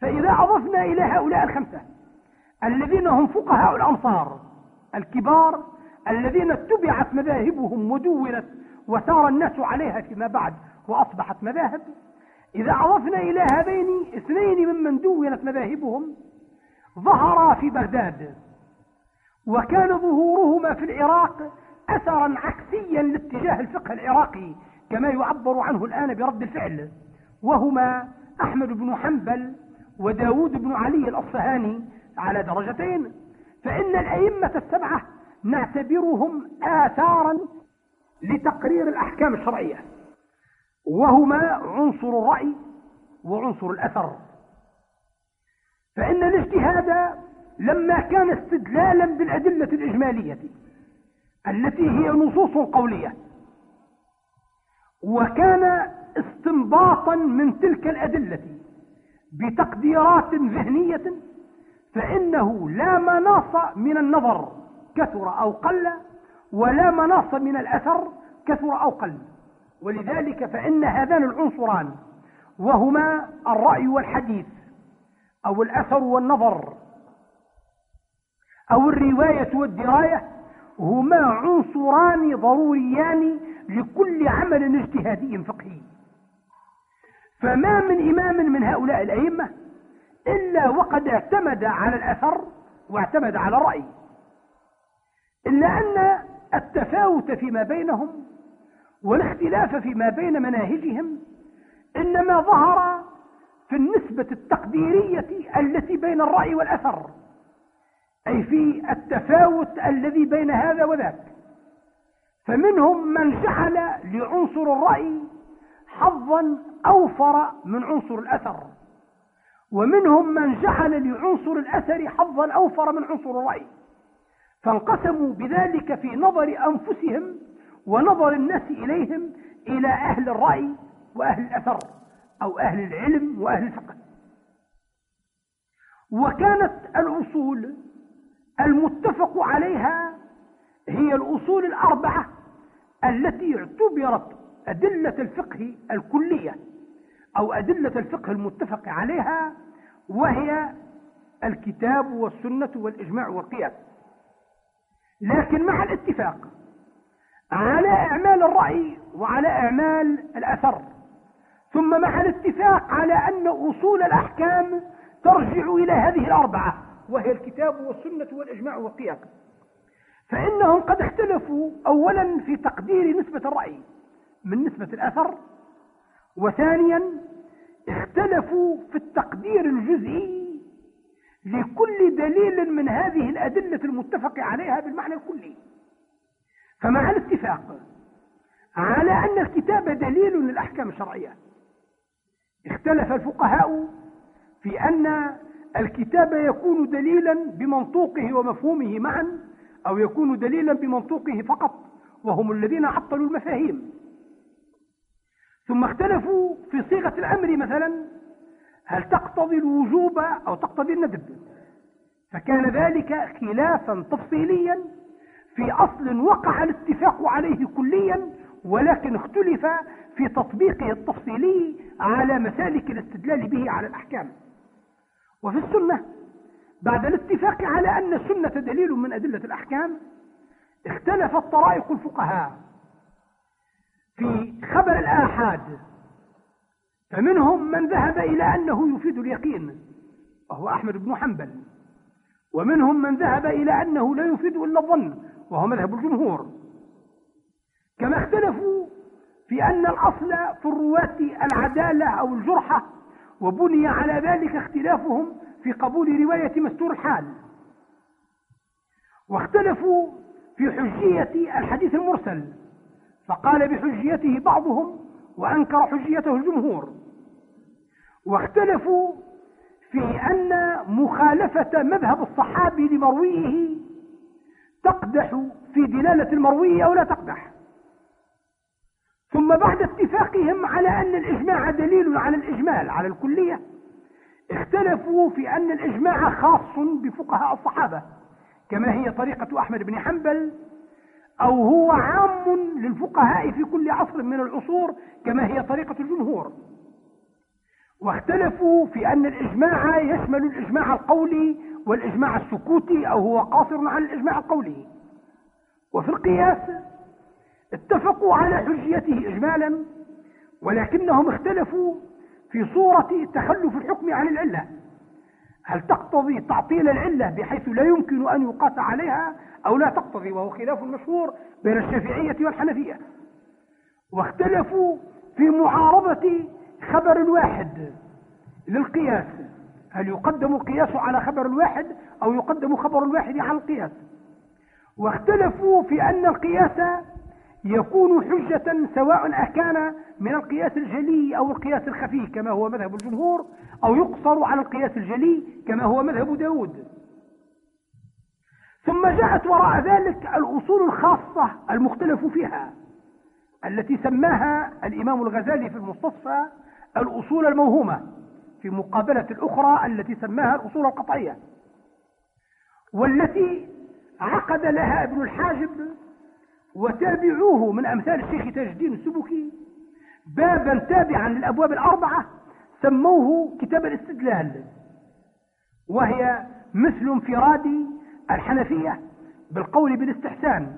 S2: فإذا أضفنا إلى هؤلاء الخمسة الذين هم فقهاء الأمصار الكبار الذين اتبعت مذاهبهم ودونت وسار الناس عليها فيما بعد وأصبحت مذاهب إذا أضفنا إلى هذين اثنين ممن دونت مذاهبهم ظهرا في بغداد وكان ظهورهما في العراق أثرا عكسيا لاتجاه الفقه العراقي كما يعبر عنه الآن برد الفعل. وهما أحمد بن حنبل وداود بن علي الأصفهاني على درجتين. فإن الأئمة السبعة نعتبرهم آثارا لتقرير الأحكام الشرعية. وهما عنصر الرأي وعنصر الأثر. فإن الاجتهاد لما كان استدلالا بالأدلة الإجمالية التي هي نصوص قولية وكان استنباطا من تلك الأدلة بتقديرات ذهنية فإنه لا مناص من النظر كثر أو قل ولا مناص من الأثر كثر أو قل. ولذلك فإن هذان العنصران وهما الرأي والحديث أو الأثر والنظر أو الرواية والدراية هما عنصران ضروريان لكل عمل اجتهادي فقهي. فما من إمام من هؤلاء الأئمة إلا وقد اعتمد على الأثر واعتمد على الرأي. إلا أن التفاوت فيما بينهم والاختلاف فيما بين مناهجهم إنما ظهر في النسبة التقديرية التي بين الرأي والأثر أي في التفاوت الذي بين هذا وذاك. فمنهم من جعل لعنصر الرأي حظا أوفر من عنصر الأثر ومنهم من جعل لعنصر الأثر حظا أوفر من عنصر الرأي فانقسموا بذلك في نظر أنفسهم ونظر الناس إليهم إلى أهل الرأي وأهل الأثر أو أهل العلم وأهل الفقه. وكانت الأصول المتفق عليها هي الأصول الأربعة التي اعتبرت أدلة الفقه الكلية أو أدلة الفقه المتفق عليها وهي الكتاب والسنة والإجماع والقياس. لكن مع الاتفاق على أعمال الرأي وعلى أعمال الأثر. ثم مع الاتفاق على أن أصول الأحكام ترجع إلى هذه الأربعة وهي الكتاب والسنة والإجماع والقياس. فإنهم قد اختلفوا اولا في تقدير نسبة الرأي من نسبة الأثر وثانيا اختلفوا في التقدير الجزئي لكل دليل من هذه الأدلة المتفق عليها بالمعنى الكلي. فمع الاتفاق على أن الكتاب دليل للأحكام الشرعية. اختلف الفقهاء في أن الكتاب يكون دليلا بمنطوقه ومفهومه معا أو يكون دليلا بمنطوقه فقط وهم الذين عطلوا المفاهيم. ثم اختلفوا في صيغة الأمر مثلا هل تقتضي الوجوب أو تقتضي الندب؟ فكان ذلك خلافا تفصيليا في أصل وقع الاتفاق عليه كليا ولكن اختلف في تطبيقه التفصيلي على مسالك الاستدلال به على الأحكام. وفي السنة بعد الاتفاق على أن السنة دليل من أدلة الأحكام اختلفت طرائق الفقهاء. في خبر الآحاد فمنهم من ذهب إلى أنه يفيد اليقين وهو أحمد بن حنبل. ومنهم من ذهب إلى أنه لا يفيد إلا الظن وهو مذهب الجمهور. كما اختلفوا في أن الأصل في الرواة العدالة أو الجرحة وبني على ذلك اختلافهم في قبول رواية مستور الحال. واختلفوا في حجية الحديث المرسل فقال بحجيته بعضهم وأنكر حجيته الجمهور. واختلفوا في أن مخالفة مذهب الصحابي لمرويه تقدح في دلالة المروي أو لا تقدح. ثم بعد اتفاقهم على أن الإجماع دليل على الإجمال على الكلية اختلفوا في أن الإجماع خاص بفقهاء الصحابة كما هي طريقة أحمد بن حنبل أو هو عام للفقهاء في كل عصر من العصور كما هي طريقة الجمهور. واختلفوا في أن الإجماع يشمل الإجماع القولي والإجماع السكوتي أو هو قاصر على الإجماع القولي. وفي القياس اتفقوا على حجيته إجمالا ولكنهم اختلفوا في صورة تخلف الحكم عن العلة. هل تقتضي تعطيل العلة بحيث لا يمكن أن يقاس عليها أو لا تقتضي؟ وهو خلاف مشهور بين الشافعية والحنفية. واختلفوا في معارضة خبر الواحد للقياس. هل يقدم القياس على خبر الواحد أو يقدم خبر الواحد على القياس؟ واختلفوا في أن القياس يكون حجة سواء أكان من القياس الجلي أو القياس الخفي كما هو مذهب الجمهور أو يقصر على القياس الجلي كما هو مذهب داود. ثم جاءت وراء ذلك الأصول الخاصة المختلف فيها التي سماها الإمام الغزالي في المستصفى الأصول الموهومة. في مقابلة الأخرى التي سماها الأصول القطعية والتي عقد لها ابن الحاجب وتابعوه من أمثال الشيخ تاج الدين السبكي بابا تابعا للأبواب الأربعة سموه كتاب الاستدلال وهي مثل انفراد الحنفية بالقول بالاستحسان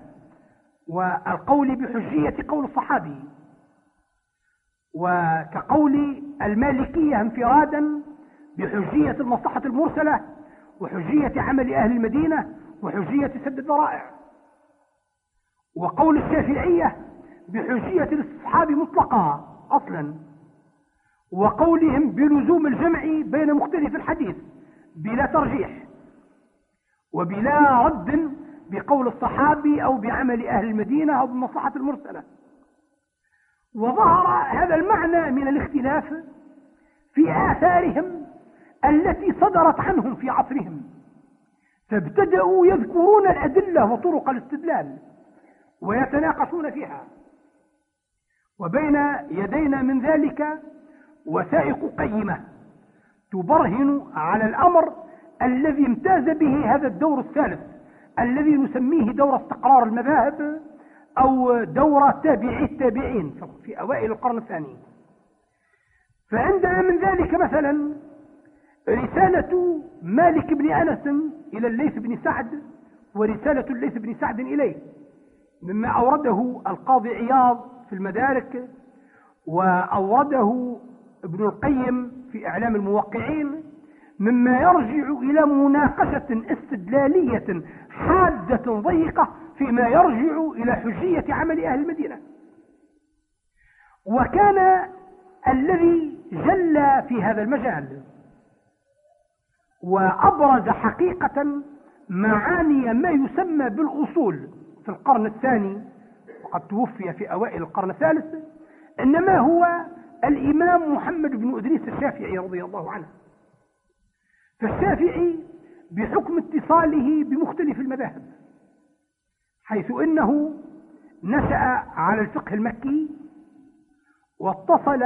S2: والقول بحجية قول الصحابي. وكقول المالكية انفرادا بحجية المصلحة المرسلة وحجية عمل أهل المدينة وحجية سد الذرائع. وقول الشافعية بحجية الاستصحاب مطلقة أصلا. وقولهم بلزوم الجمع بين مختلف الحديث بلا ترجيح وبلا رد بقول الصحابي أو بعمل أهل المدينة أو بالمصلحة المرسلة. وظهر هذا المعنى من الاختلاف في آثارهم التي صدرت عنهم في عصرهم. فابتدأوا يذكرون الأدلة وطرق الاستدلال ويتناقشون فيها. وبين يدينا من ذلك وثائق قيمة تبرهن على الأمر الذي امتاز به هذا الدور الثالث الذي نسميه دور استقرار المذاهب أو دور تابعي التابعين في أوائل القرن الثاني. فعندنا من ذلك مثلا رسالة مالك بن أنس إلى الليث بن سعد ورسالة الليث بن سعد إليه مما أورده القاضي عياض في المدارك وأورده ابن القيم في إعلام الموقعين مما يرجع إلى مناقشة استدلالية حادة ضيقة فيما يرجع إلى حجية عمل أهل المدينة. وكان الذي جل في هذا المجال وأبرز حقيقة معاني ما يسمى بالأصول في القرن الثاني وقد توفي في أوائل القرن الثالث إنما هو الإمام محمد بن إدريس الشافعي رضي الله عنه. فالشافعي بحكم اتصاله بمختلف المذاهب. حيث إنه نشأ على الفقه المكي واتصل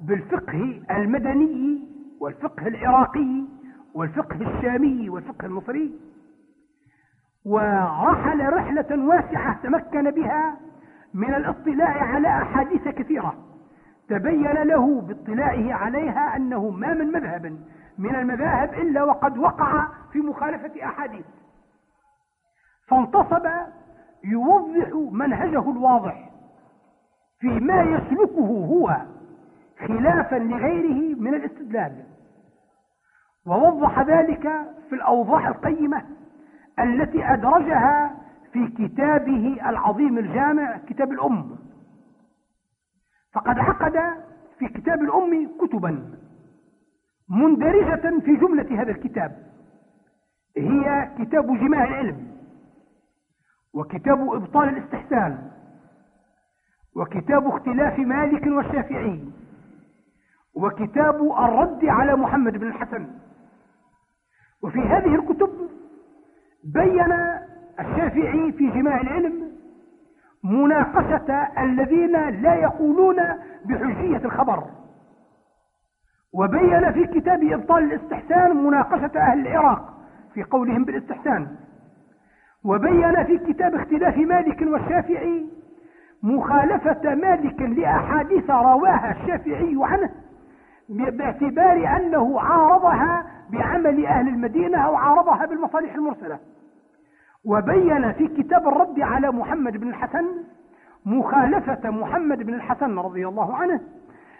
S2: بالفقه المدني والفقه العراقي والفقه الشامي والفقه المصري ورحل رحلة واسعة تمكن بها من الاطلاع على أحاديث كثيرة. تبين له باطلاعه عليها أنه ما من مذهب من المذاهب إلا وقد وقع في مخالفة أحاديث. فانتصب يوضح منهجه الواضح فيما يسلكه هو خلافا لغيره من الاستدلال. ووضح ذلك في الأوضاع القيمة التي أدرجها في كتابه العظيم الجامع كتاب الأم. فقد عقد في كتاب الأم كتبا مندرجة في جملة هذا الكتاب. هي كتاب جماع العلم. وكتاب إبطال الاستحسان وكتاب اختلاف مالك والشافعي وكتاب الرد على محمد بن الحسن. وفي هذه الكتب بين الشافعي في جماع العلم مناقشة الذين لا يقولون بحجية الخبر. وبين في كتاب إبطال الاستحسان مناقشة أهل العراق في قولهم بالاستحسان. وبين في كتاب اختلاف مالك والشافعي مخالفة مالك لأحاديث رواها الشافعي عنه باعتبار أنه عارضها بعمل أهل المدينة أو عارضها بالمصالح المرسلة. وبين في كتاب الرد على محمد بن الحسن مخالفة محمد بن الحسن رضي الله عنه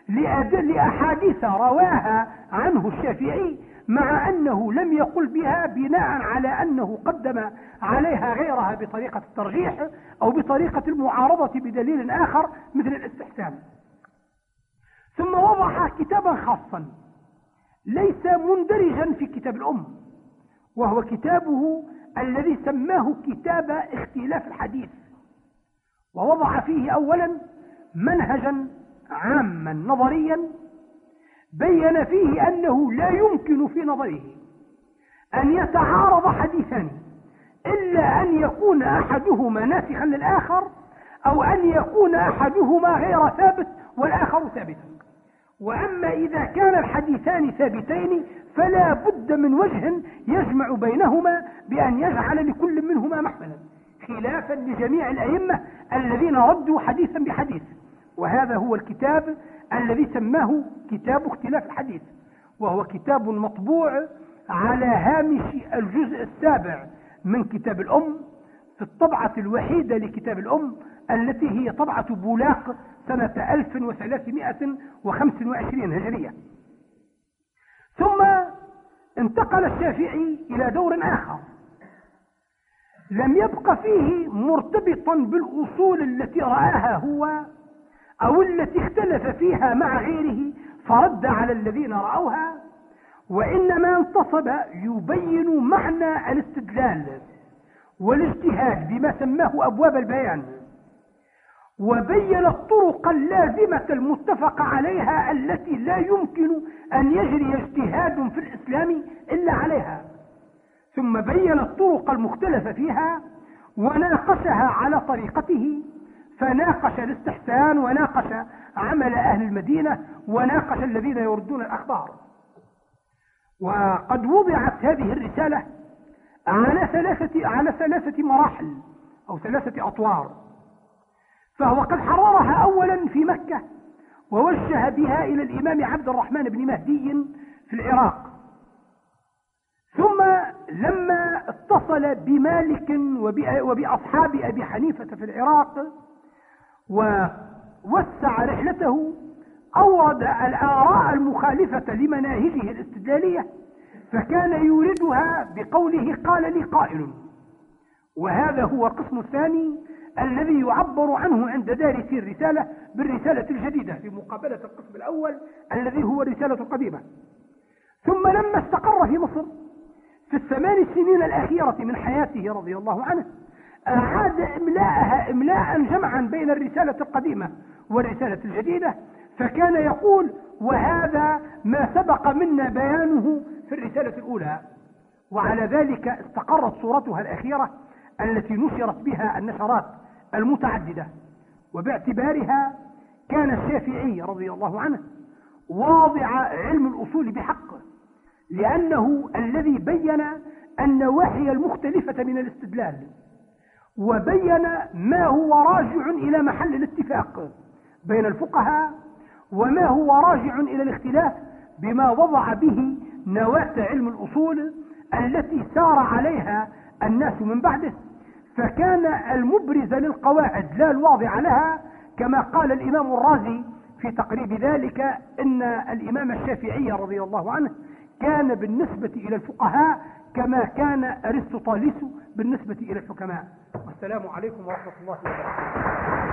S2: لأدل أحاديث رواها عنه الشافعي مع أنه لم يقل بها بناء على أنه قدم عليها غيرها بطريقة الترجيح أو بطريقة المعارضة بدليل آخر مثل الاستحسان. ثم وضع كتابا خاصا ليس مندرجا في كتاب الأم وهو كتابه الذي سماه كتاب اختلاف الحديث ووضع فيه أولا منهجا عاما نظريا بين فيه أنه لا يمكن في نظره أن يتعارض حديثان إلا أن يكون أحدهما ناسخا للآخر أو أن يكون أحدهما غير ثابت والآخر ثابتا وأما إذا كان الحديثان ثابتين فلا بد من وجه يجمع بينهما بأن يجعل لكل منهما محملا خلافا لجميع الأئمة الذين ردوا حديثا بحديث. وهذا هو الكتاب الذي سماه كتاب اختلاف الحديث وهو كتاب مطبوع على هامش الجزء السابع من كتاب الأم في الطبعة الوحيدة لكتاب الأم التي هي طبعة بولاق سنة 1325 هجرية. ثم انتقل الشافعي إلى دور آخر. لم يبق فيه مرتبطا بالأصول التي رآها هو أو التي اختلف فيها مع غيره فرد على الذين رأوها وإنما انتصب يبين معنى الاستدلال والاجتهاد بما سماه أبواب البيان وبين الطرق اللازمة المتفق عليها التي لا يمكن أن يجري اجتهاد في الإسلام إلا عليها. ثم بين الطرق المختلفة فيها وناقشها على طريقته فناقش الاستحسان وناقش عمل أهل المدينة وناقش الذين يردون الأخبار. وقد وضعت هذه الرسالة على ثلاثة, على ثلاثة مراحل أو ثلاثة أطوار. فهو قد حررها أولا في مكة ووجه بها إلى الإمام عبد الرحمن بن مهدي في العراق. ثم لما اتصل بمالك وبأصحاب أبي حنيفة في العراق ووسع رحلته أورد الآراء المخالفة لمناهجه الاستدلالية فكان يوردها بقوله قال لي قائل. وهذا هو القسم الثاني الذي يعبر عنه عند دارسي الرسالة بالرسالة الجديدة في مقابلة القسم الأول الذي هو الرسالة القديمة ثم لما استقر في مصر في الثمان سنين الأخيرة من حياته رضي الله عنه أعاد إملاءها إملاء جمعا بين الرسالة القديمة والرسالة الجديدة فكان يقول وهذا ما سبق منا بيانه في الرسالة الأولى. وعلى ذلك استقرت صورتها الأخيرة التي نشرت بها النشرات المتعددة. وباعتبارها كان الشافعي رضي الله عنه واضع علم الأصول بحق لأنه الذي بين النواحي المختلفة من الاستدلال. وبين ما هو راجع إلى محل الاتفاق بين الفقهاء وما هو راجع إلى الاختلاف بما وضع به نواة علم الأصول التي سار عليها الناس من بعده. فكان المبرز للقواعد لا الواضع لها كما قال الإمام الرازي في تقريب ذلك إن الإمام الشافعي رضي الله عنه كان بالنسبة إلى الفقهاء كما كان أرسطاليس بالنسبة إلى الحكماء. والسلام عليكم ورحمة الله وبركاته.